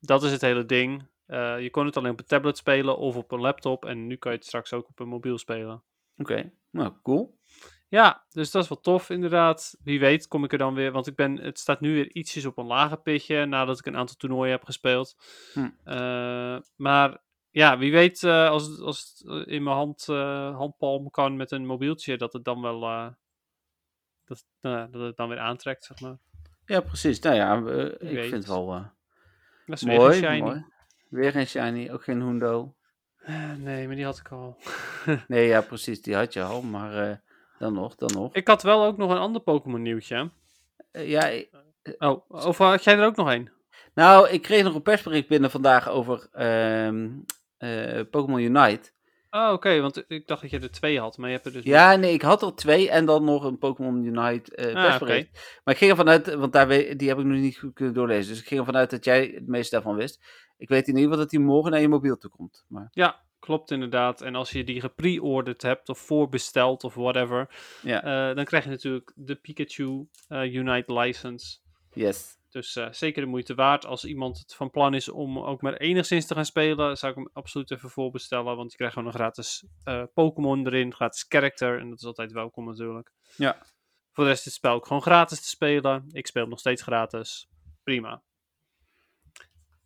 dat is het hele ding. Eh, je kon het alleen op een tablet spelen of op een laptop. En nu kan je het straks ook op een mobiel spelen. Oké, nou, cool. Ja, dus dat is wel tof inderdaad. Wie weet kom ik er dan weer. Want ik ben, het staat nu weer ietsjes op een lager pitje. Nadat ik een aantal toernooien heb gespeeld. Hm. Eh, maar ja, wie weet eh, als, het- als het eh, in mijn hand, eh, handpalm kan met een mobieltje. Dat het dan wel... dat, nou, dat het dan weer aantrekt, zeg maar. Ja, precies. Nou ja, ik weet vind het wel Dat weer mooi, geen shiny. mooi. Weer geen shiny, ook geen Hundo. Nee, maar die had ik al. Nee, ja, precies, die had je al, maar dan nog, dan nog. Ik had wel ook nog een ander Pokémon nieuwtje. Ja, ik- Oh, of had jij er ook nog een? nou, ik kreeg nog een persbericht binnen vandaag over ehm, eh, Pokémon Unite. Oh, oké, want ik dacht dat je er twee had, maar je hebt er dus Ja, nee, ik had er twee en dan nog een Pokémon Unite eh Ah. Maar ik ging ervan uit, want daar die heb ik nu niet goed kunnen doorlezen. Dus ik ging ervan uit dat jij het meeste daarvan wist. Ik weet in ieder geval dat die morgen naar je mobiel toe komt. Maar Ja, klopt inderdaad. En als je die gepre-orderd hebt of voorbesteld of whatever, ja, eh, dan krijg je natuurlijk de Pikachu eh, Unite license. yes. Dus eh, zeker de moeite waard. Als iemand het van plan is om ook maar enigszins te gaan spelen, zou ik hem absoluut even voorbestellen. Want je krijgt gewoon een gratis eh, Pokémon erin, gratis character. En dat is altijd welkom natuurlijk. Ja. Voor de rest is het spel ook gewoon gratis te spelen. Ik speel nog steeds gratis. Prima.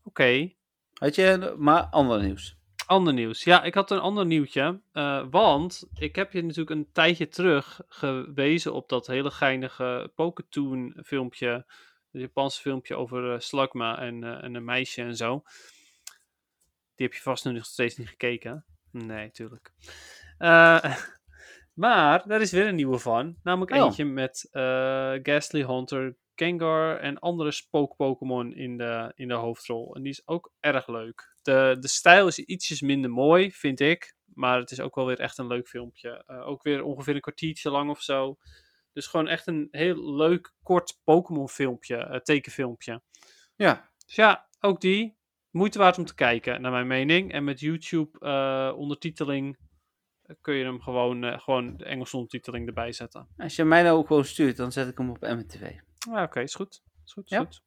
Oké. Had je maar ander nieuws? Ander nieuws. Ja, ik had een ander nieuwtje. eh, want ik heb je natuurlijk een tijdje terug gewezen op dat hele geinige Poketoon filmpje. Japanse filmpje over eh, Slugma en, eh, en een meisje en zo. Die heb je vast nu nog steeds niet gekeken. Nee, tuurlijk. Eh, maar daar is weer een nieuwe van. Namelijk Oh. eentje met Ghastly Hunter, Gengar en andere spook-Pokémon in de, in de hoofdrol. En die is ook erg leuk. De, de stijl is ietsjes minder mooi, vind ik. Maar het is ook wel weer echt een leuk filmpje. Ook weer ongeveer een kwartiertje lang of zo. Dus gewoon echt een heel leuk, kort Pokémon filmpje, eh, tekenfilmpje. Ja, Dus ja, ook die. moeite waard om te kijken, naar mijn mening. En met YouTube eh, ondertiteling eh, kun je hem gewoon, gewoon de Engelse ondertiteling erbij zetten. Als je mij nou ook gewoon stuurt, dan zet ik hem op MTV. Ah, Oké, is goed. Is goed, is Ja. goed.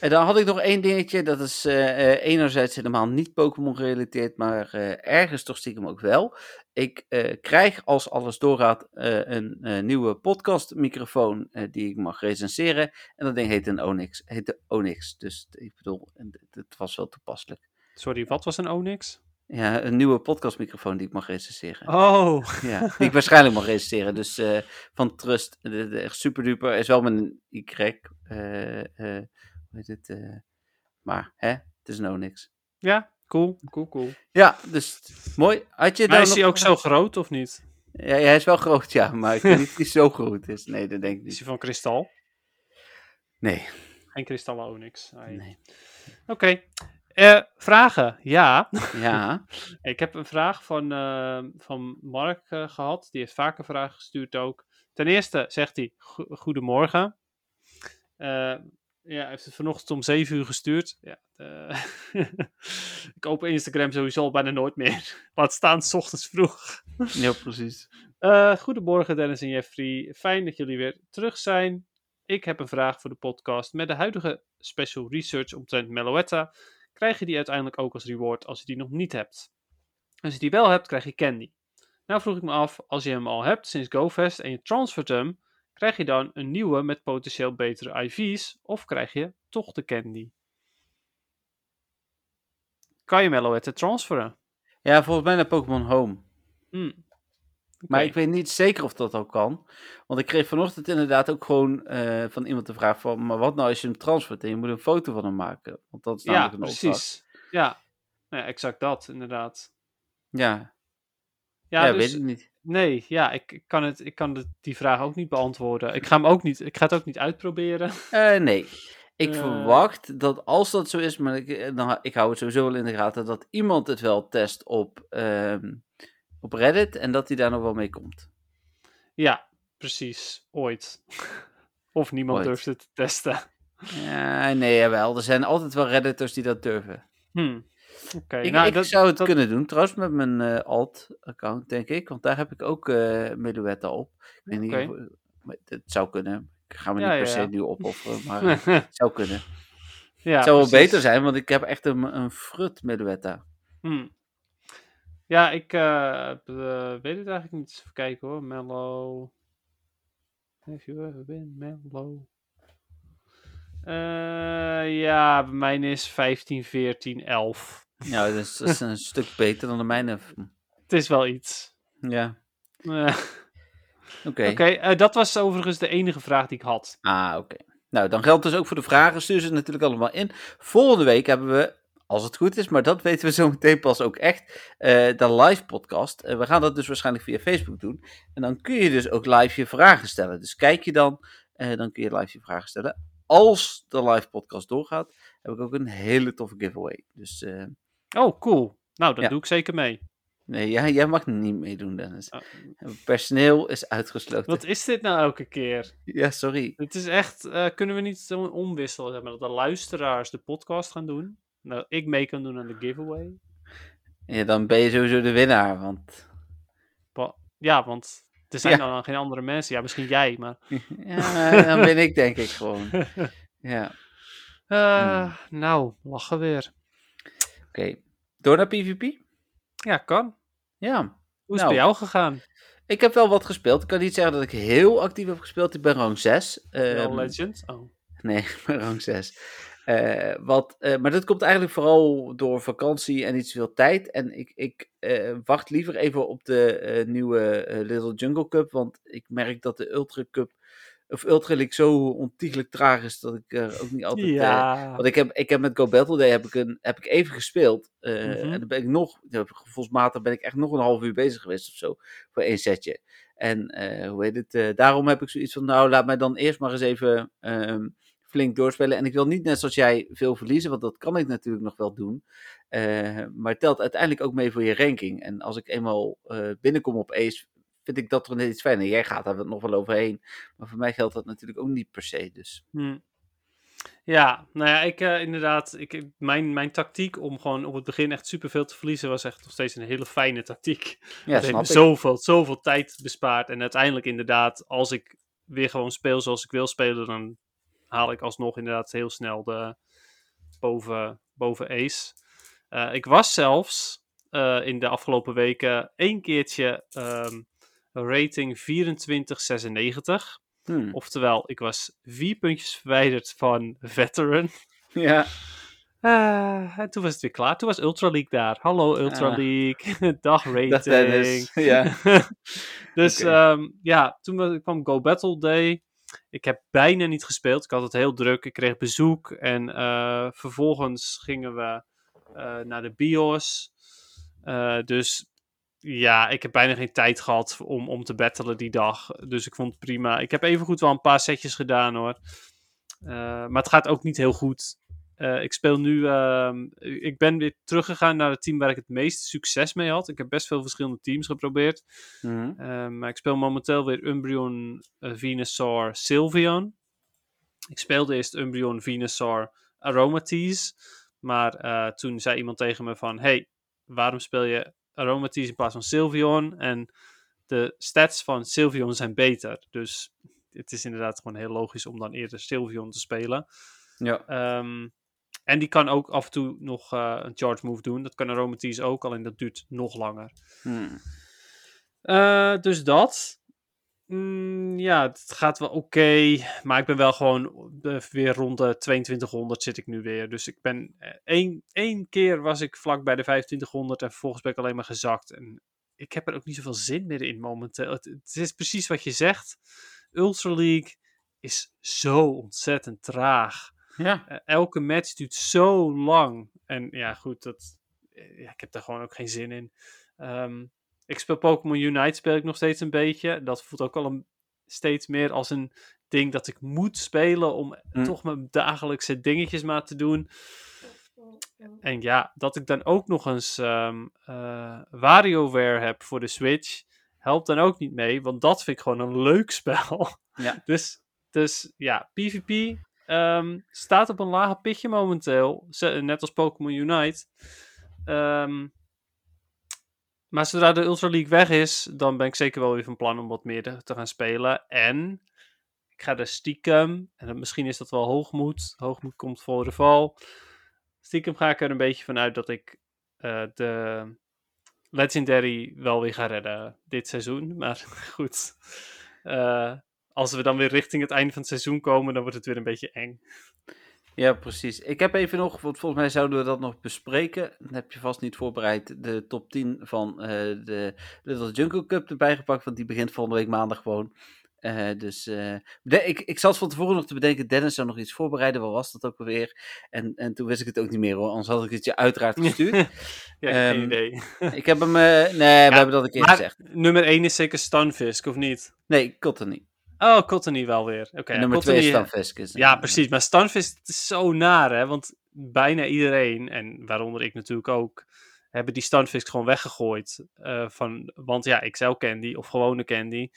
En dan had ik nog één dingetje, dat is eh, eh, enerzijds helemaal niet Pokémon gerelateerd, maar eh, ergens toch stiekem ook wel. Ik krijg, als alles doorgaat, een nieuwe podcastmicrofoon die ik mag recenseren. En dat ding heet een Onyx. Heet de Onyx, dus ik bedoel, het was wel toepasselijk. Sorry, wat was een Onyx? Ja, een nieuwe podcastmicrofoon die ik mag recenseren. Oh, Ja, die ik waarschijnlijk mag recenseren. Dus van Trust, de, de, echt super duper. Is wel met een Y. eh heet het? eh, maar, hè? Het is nou niks. ja, cool, cool, cool. Ja, dus mooi. Had je Maar is nog- hij ook zo groot of niet? Ja, hij is wel groot, ja. Maar ik weet niet of hij zo groot is. Nee, dat denk ik Is niet. hij van kristal? Nee. Geen kristallen Onyx. Nee. Oké. Eh, vragen? Ja. Ja. Ik heb een vraag van, eh, van Mark eh, gehad. Die heeft vaker vragen gestuurd ook. Ten eerste zegt hij: "Go- Goedemorgen. Ja, hij heeft het vanochtend om 7 uur gestuurd. Ja, ik open Instagram sowieso al bijna nooit meer. Laat staan, s ochtends vroeg. Ja, precies. Eh, goedemorgen Dennis en Jeffrey. Fijn dat jullie weer terug zijn. Ik heb een vraag voor de podcast. Met de huidige special research omtrent Meloetta krijg je die uiteindelijk ook als reward als je die nog niet hebt. Als je die wel hebt, krijg je candy. Nou vroeg ik me af, als je hem al hebt sinds GoFest en je transfert hem, krijg je dan een nieuwe met potentieel betere IV's of krijg je toch de candy? Kan je Meloetta transferen? Ja, volgens mij naar Pokémon Home. Hm. Maar ik weet niet zeker of dat al kan. Want ik kreeg vanochtend inderdaad ook gewoon eh, van iemand de vraag van... Maar wat nou als je hem transfert en je moet een foto van hem maken? Want dat is Ja, namelijk een opdracht. precies. Ja. ja, exact dat, inderdaad. Ja, Ja, ja, dus, weet ik niet. Nee, ja, ik, ik kan, het, ik kan het, die vraag ook niet beantwoorden. Ik ga, hem ook niet, ik ga het ook niet uitproberen. Eh, nee. Ik Eh. verwacht dat als dat zo is, maar ik, eh, dan, ik hou het sowieso wel in de gaten, dat iemand het wel test op, ehm, op Reddit en dat hij daar nog wel mee komt. Ja, precies. Ooit. Of niemand Ooit. durft het te testen. Ja, nee, jawel. Er zijn altijd wel Redditors die dat durven. Hm. Oké, ik nou, ik dat, zou het dat- kunnen doen, trouwens met mijn eh, alt-account, denk ik. Want daar heb ik ook eh Meluetta op. Ik weet niet maar het zou kunnen. Ik ga me Ja, niet per se ja. nu opofferen, maar het zou kunnen. ja, het zou wel precies. beter zijn, want ik heb echt een, een frut Meluetta. Hm. Ja, ik eh, weet het eigenlijk niet. Even kijken hoor. Mellow. Have you ever been mellow? Ja, bij mij is 15, 14, 11. Ja, dat is, dat is een stuk beter dan de mijne. Het is wel iets. Ja, Eh, oké. Oké, eh, dat was overigens de enige vraag die ik had. Ah, oké. Nou, dan geldt dus ook voor de vragen. Stuur ze natuurlijk allemaal in. Volgende week hebben we, als het goed is, maar dat weten we zo meteen pas ook echt, eh, de live podcast. We gaan dat dus waarschijnlijk via Facebook doen. En dan kun je dus ook live je vragen stellen. Dus kijk je dan, dan kun je live je vragen stellen. Als de live podcast doorgaat, heb ik ook een hele toffe giveaway. Dus Oh, cool. Nou, dat Ja. doe ik zeker mee. nee, jij, jij mag niet meedoen, Dennis. Oh. Personeel is uitgesloten. Wat is dit nou elke keer? Ja, sorry. Het is echt, eh, kunnen we niet zo omwisselen, zeg maar, dat de luisteraars de podcast gaan doen? Nou, ik mee kan doen aan de giveaway. Ja, dan ben je sowieso de winnaar, want... Wa- Ja, want er zijn Ja. dan geen andere mensen. Ja, misschien jij, maar... Ja, dan ben ik denk ik gewoon. Ja, Eh, Nou, lachen weer. Oké. Door naar PvP? Ja, kan. Ja. Hoe is het Nou. bij jou gegaan? Ik heb wel wat gespeeld. Ik kan niet zeggen dat ik heel actief heb gespeeld. Ik ben rang 6. Wel Legend? Oh. Nee, ben rang 6. Eh, wat, eh, maar dat komt eigenlijk vooral door vakantie en niet zoveel tijd. En ik, ik eh, wacht liever even op de nieuwe Little Jungle Cup. Want ik merk dat de Ultra Cup, of Ultra League zo ontiegelijk traag is dat ik er ook niet altijd... eh, Ja. Want ik heb, ik heb met Go Battle Day heb ik, een, heb ik even gespeeld. eh, Mhm. En dan ben ik nog, gevoelsmatig ben ik echt nog een half uur bezig geweest of zo. Voor één setje. En eh, hoe heet het? daarom heb ik zoiets van, nou laat mij dan eerst maar eens even ehm, flink doorspelen. En ik wil niet net zoals jij veel verliezen, want dat kan ik natuurlijk nog wel doen. Maar het telt uiteindelijk ook mee voor je ranking. En als ik eenmaal binnenkom op Ace, vind ik dat toch net iets fijner. Jij gaat daar nog wel overheen. Maar voor mij geldt dat natuurlijk ook niet per se. Dus Hm. Ja, nou ja, ik eh, inderdaad, ik, mijn, mijn tactiek om gewoon op het begin echt superveel te verliezen was echt nog steeds een hele fijne tactiek. Ja, snap ik. zoveel, zoveel tijd bespaard. En uiteindelijk inderdaad, als ik weer gewoon speel zoals ik wil spelen, dan haal ik alsnog inderdaad heel snel de boven, boven ace. Eh, ik was zelfs eh, in de afgelopen weken één keertje ehm, rating 2496. Hmm. Oftewel, ik was vier puntjes verwijderd van veteran. Ja, Ah, en toen was het weer klaar. Toen was Ultra League daar. Hallo Ultra Ah. League. Dag rating. Dennis. Ja. dus ehm, ja, toen wa- kwam Go Battle Day. Ik heb bijna niet gespeeld. Ik had het heel druk. Ik kreeg bezoek. En eh, vervolgens gingen we eh, naar de BIOS. Eh, dus ja, ik heb bijna geen tijd gehad om, om te battelen die dag. Dus ik vond het prima. Ik heb evengoed wel een paar setjes gedaan hoor. Eh, maar het gaat ook niet heel goed. Eh, ik speel nu. ehm, ik ben weer teruggegaan naar het team waar ik het meeste succes mee had. Ik heb best veel verschillende teams geprobeerd. Mhm. Eh, maar ik speel momenteel weer Umbreon, Venusaur, Sylveon. Ik speelde eerst Umbreon, Venusaur, Aromatisse. Maar toen zei iemand tegen me van... Hey, waarom speel je Aromatisse in plaats van Sylveon? En de stats van Sylveon zijn beter. Dus het is inderdaad gewoon heel logisch om dan eerder Sylveon te spelen. Ja. Ehm, en die kan ook af en toe nog eh, een charge move doen. Dat kan Aromatisse ook, alleen dat duurt nog langer. Hmm. Eh, dus dat. Mm, ja, het gaat wel oké. maar ik ben wel gewoon eh, weer rond de 2200 zit ik nu weer. Dus ik ben eh, één, één keer was ik vlak bij de 2500 en vervolgens ben ik alleen maar gezakt. En ik heb er ook niet zoveel zin meer in momenteel. Het, het is precies wat je zegt. Ultra League is zo ontzettend traag. Ja. Eh, elke match duurt zo lang. En ja, goed, dat, ja, ik heb daar gewoon ook geen zin in. Ehm, ik speel Pokémon Unite, speel ik nog steeds een beetje. Dat voelt ook al een, steeds meer als een ding dat ik moet spelen om Mm. toch mijn dagelijkse dingetjes maar te doen. En ja, dat ik dan ook nog eens eh, WarioWare heb voor de Switch, helpt dan ook niet mee, want dat vind ik gewoon een leuk spel. Ja. Dus, dus ja, PvP ehm, staat op een lager pitje momenteel, net als Pokémon Unite. Ehm, maar zodra de Ultra League weg is, dan ben ik zeker wel weer van plan om wat meer te, gaan spelen. En ik ga er stiekem, en misschien is dat wel hoogmoed, hoogmoed komt voor de val. Stiekem ga ik er een beetje vanuit dat ik eh, de Legendary wel weer ga redden dit seizoen. Maar goed, eh, als we dan weer richting het einde van het seizoen komen, dan wordt het weer een beetje eng. Ja, precies. Ik heb even nog, want volgens mij zouden we dat nog bespreken. Dat heb je vast niet voorbereid. De top 10 van eh, de Little Jungle Cup erbij gepakt, want die begint volgende week maandag gewoon. Eh, dus de- ik, ik zat van tevoren nog te bedenken, Dennis zou nog iets voorbereiden. Wat was dat ook alweer? En, en toen wist ik het ook niet meer hoor, anders had ik het je uiteraard gestuurd. ja, geen Ehm, idee. ik heb hem, nee, we hebben dat een keer Maar gezegd. nummer 1 is zeker Stunfisk, of niet? Nee, Cottony. Oh, Cottony wel weer. Oké, nummer Cottony, 2 is eh, Veskes. Ja, precies. Maar Stunfisk het is zo naar, hè? Want bijna iedereen, en waaronder ik natuurlijk ook, hebben die Stunfisk gewoon weggegooid. eh, van, want ja, XL Candy of gewone Candy.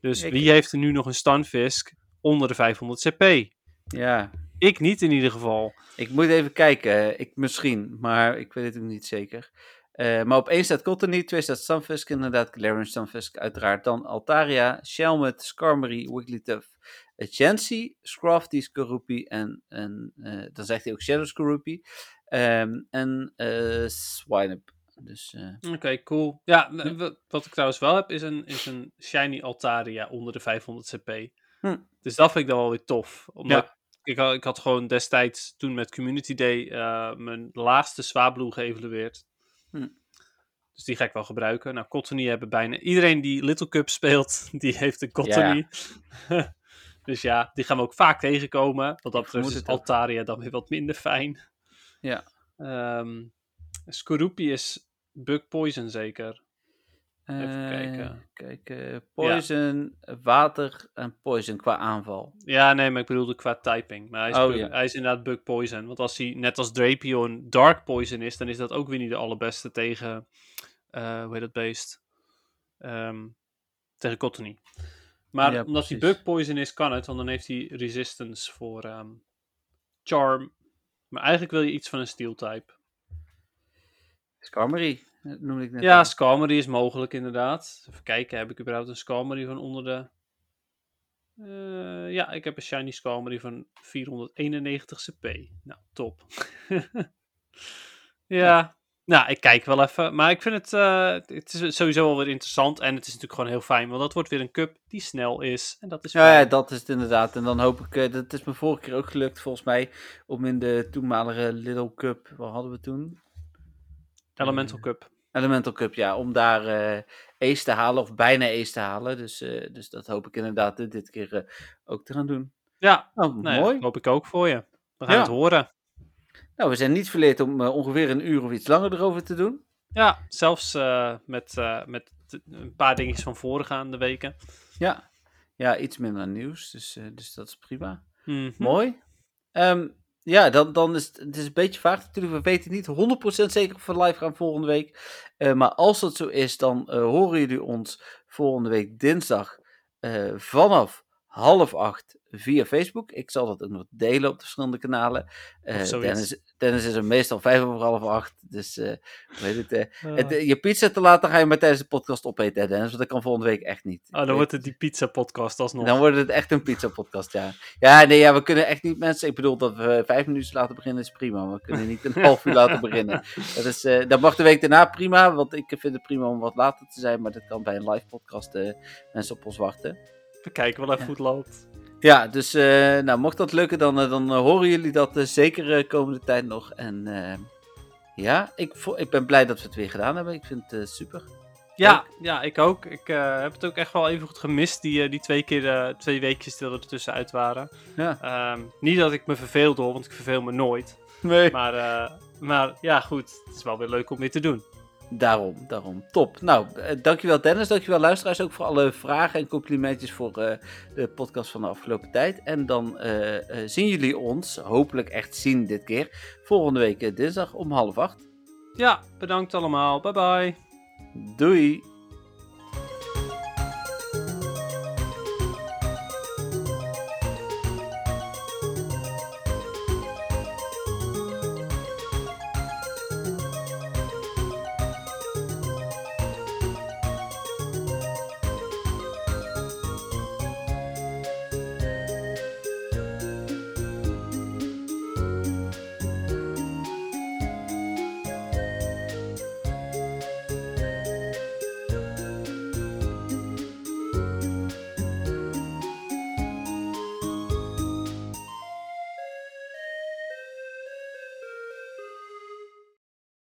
Dus Ik- wie heeft er nu nog een Stunfisk onder de 500 CP? Ja, Ik niet in ieder geval. Ik moet even kijken. Ik, misschien, maar ik weet het ook niet zeker. Eh, maar op één staat Cottony, twee staat Stunfisk, inderdaad. Galarian Stunfisk, uiteraard. Dan Altaria, Shelmet, Skarmory, Wigglytuff, uh, Chansey, Scrafty, Skorupi en, en eh, dan zegt hij ook Shadow Skorupi. Ehm, en eh Swinub. Dus Oké, cool. Ja, wat ik trouwens wel heb, is een, is een Shiny Altaria onder de 500 CP. Hm. Dus dat vind ik dan wel weer tof. Omdat Ja. ik, had, ik had gewoon destijds, toen met Community Day, mijn laagste Swablu geëvalueerd. Hm. Dus die ga ik wel gebruiken. Nou, Cottony hebben bijna... Iedereen die Little Cup speelt, die heeft een Cottony. dus ja, die gaan we ook vaak tegenkomen. Wat dat betreft is ook. Altaria dan weer wat minder fijn. Ja. Skorupi is Bug Poison zeker. Even eh, kijken. kijken. Poison, water en poison qua aanval. Ja, nee, maar ik bedoelde qua typing. Maar hij is, Oh, bug- ja. hij is inderdaad Bug Poison. Want als hij net als Drapion Dark Poison is, dan is dat ook weer niet de allerbeste tegen, eh hoe heet dat beest? Ehm, tegen Cottony. Maar Ja, omdat hij. Bug Poison is, kan het, want dan heeft hij resistance voor, ehm, charm. Maar eigenlijk wil je iets van een steel type. Skarmory, noemde ik net. Ja, al. Skarmory is mogelijk inderdaad. Even kijken, heb ik überhaupt een Skarmory van onder de... Eh, ja, ik heb een Shiny Skarmory van 491 CP. Nou, top. ja, nou, ik kijk wel even. Maar ik vind het, eh, het is sowieso wel weer interessant. En het is natuurlijk gewoon heel fijn, want dat wordt weer een cup die snel is. En dat is Ja, dat is het inderdaad. En dan hoop ik, eh, dat is me vorige keer ook gelukt volgens mij, om in de toenmalige Little Cup, wat hadden we toen? Elemental eh, Cup. Elemental Cup, ja, om daar eh ace te halen, of bijna ace te halen. Dus, eh, dus dat hoop ik inderdaad dit keer ook te gaan doen. Ja, Nou, mooi. hoop ik ook voor je. We gaan Ja. het horen. Nou, we zijn niet verleerd om ongeveer een uur of iets langer erover te doen. Ja, zelfs met, met een paar dingetjes van voorgaande weken. Ja, ja iets minder nieuws, dus, dus dat is prima. Mhm. Mooi. Ehm, ja, dan, dan is het, is een beetje vaag natuurlijk. We weten niet 100% zeker of we live gaan volgende week. Eh, maar als dat zo is, dan eh, horen jullie ons volgende week dinsdag eh, vanaf half acht via Facebook. Ik zal dat ook nog delen op de verschillende kanalen. Eh, zoiets. Dennis, Dennis is er meestal vijf over half acht. Dus eh, hoe heet het, eh, Eh, het, eh, je pizza te laten ga je maar tijdens de podcast opeten, hè, Dennis. Want dat kan volgende week echt niet. oh, dan wordt het die pizza podcast alsnog. Dan wordt het echt een pizza-podcast, ja. Ja, nee, ja, we kunnen echt niet mensen... Ik bedoel, dat we vijf minuten laten beginnen is prima. Maar we kunnen niet een half uur laten beginnen. Dat, is, eh, dat mag de week daarna prima, want ik vind het prima om wat later te zijn. Maar dat kan bij een live podcast eh, mensen op ons wachten. We kijken wel even hoe het loopt. Ja, dus eh, nou, mocht dat lukken, dan, eh, dan eh, horen jullie dat zeker komende tijd nog. En ja, ik, ik ben blij dat we het weer gedaan hebben. Ik vind het super. Ja, ja, ik ook. Ik heb het ook echt wel even goed gemist, die, die twee keer, eh, twee weekjes die er tussenuit waren. Ja. Ehm, niet dat ik me verveelde hoor, want ik verveel me nooit. Nee. Maar, maar ja, goed. Het is wel weer leuk om weer te doen. Daarom, daarom. Top. Nou, eh, dankjewel Dennis, dankjewel luisteraars ook voor alle vragen en complimentjes voor eh, de podcast van de afgelopen tijd. En dan eh, zien jullie ons, hopelijk echt zien dit keer, volgende week dinsdag om half acht. Ja, bedankt allemaal. Bye bye. Doei!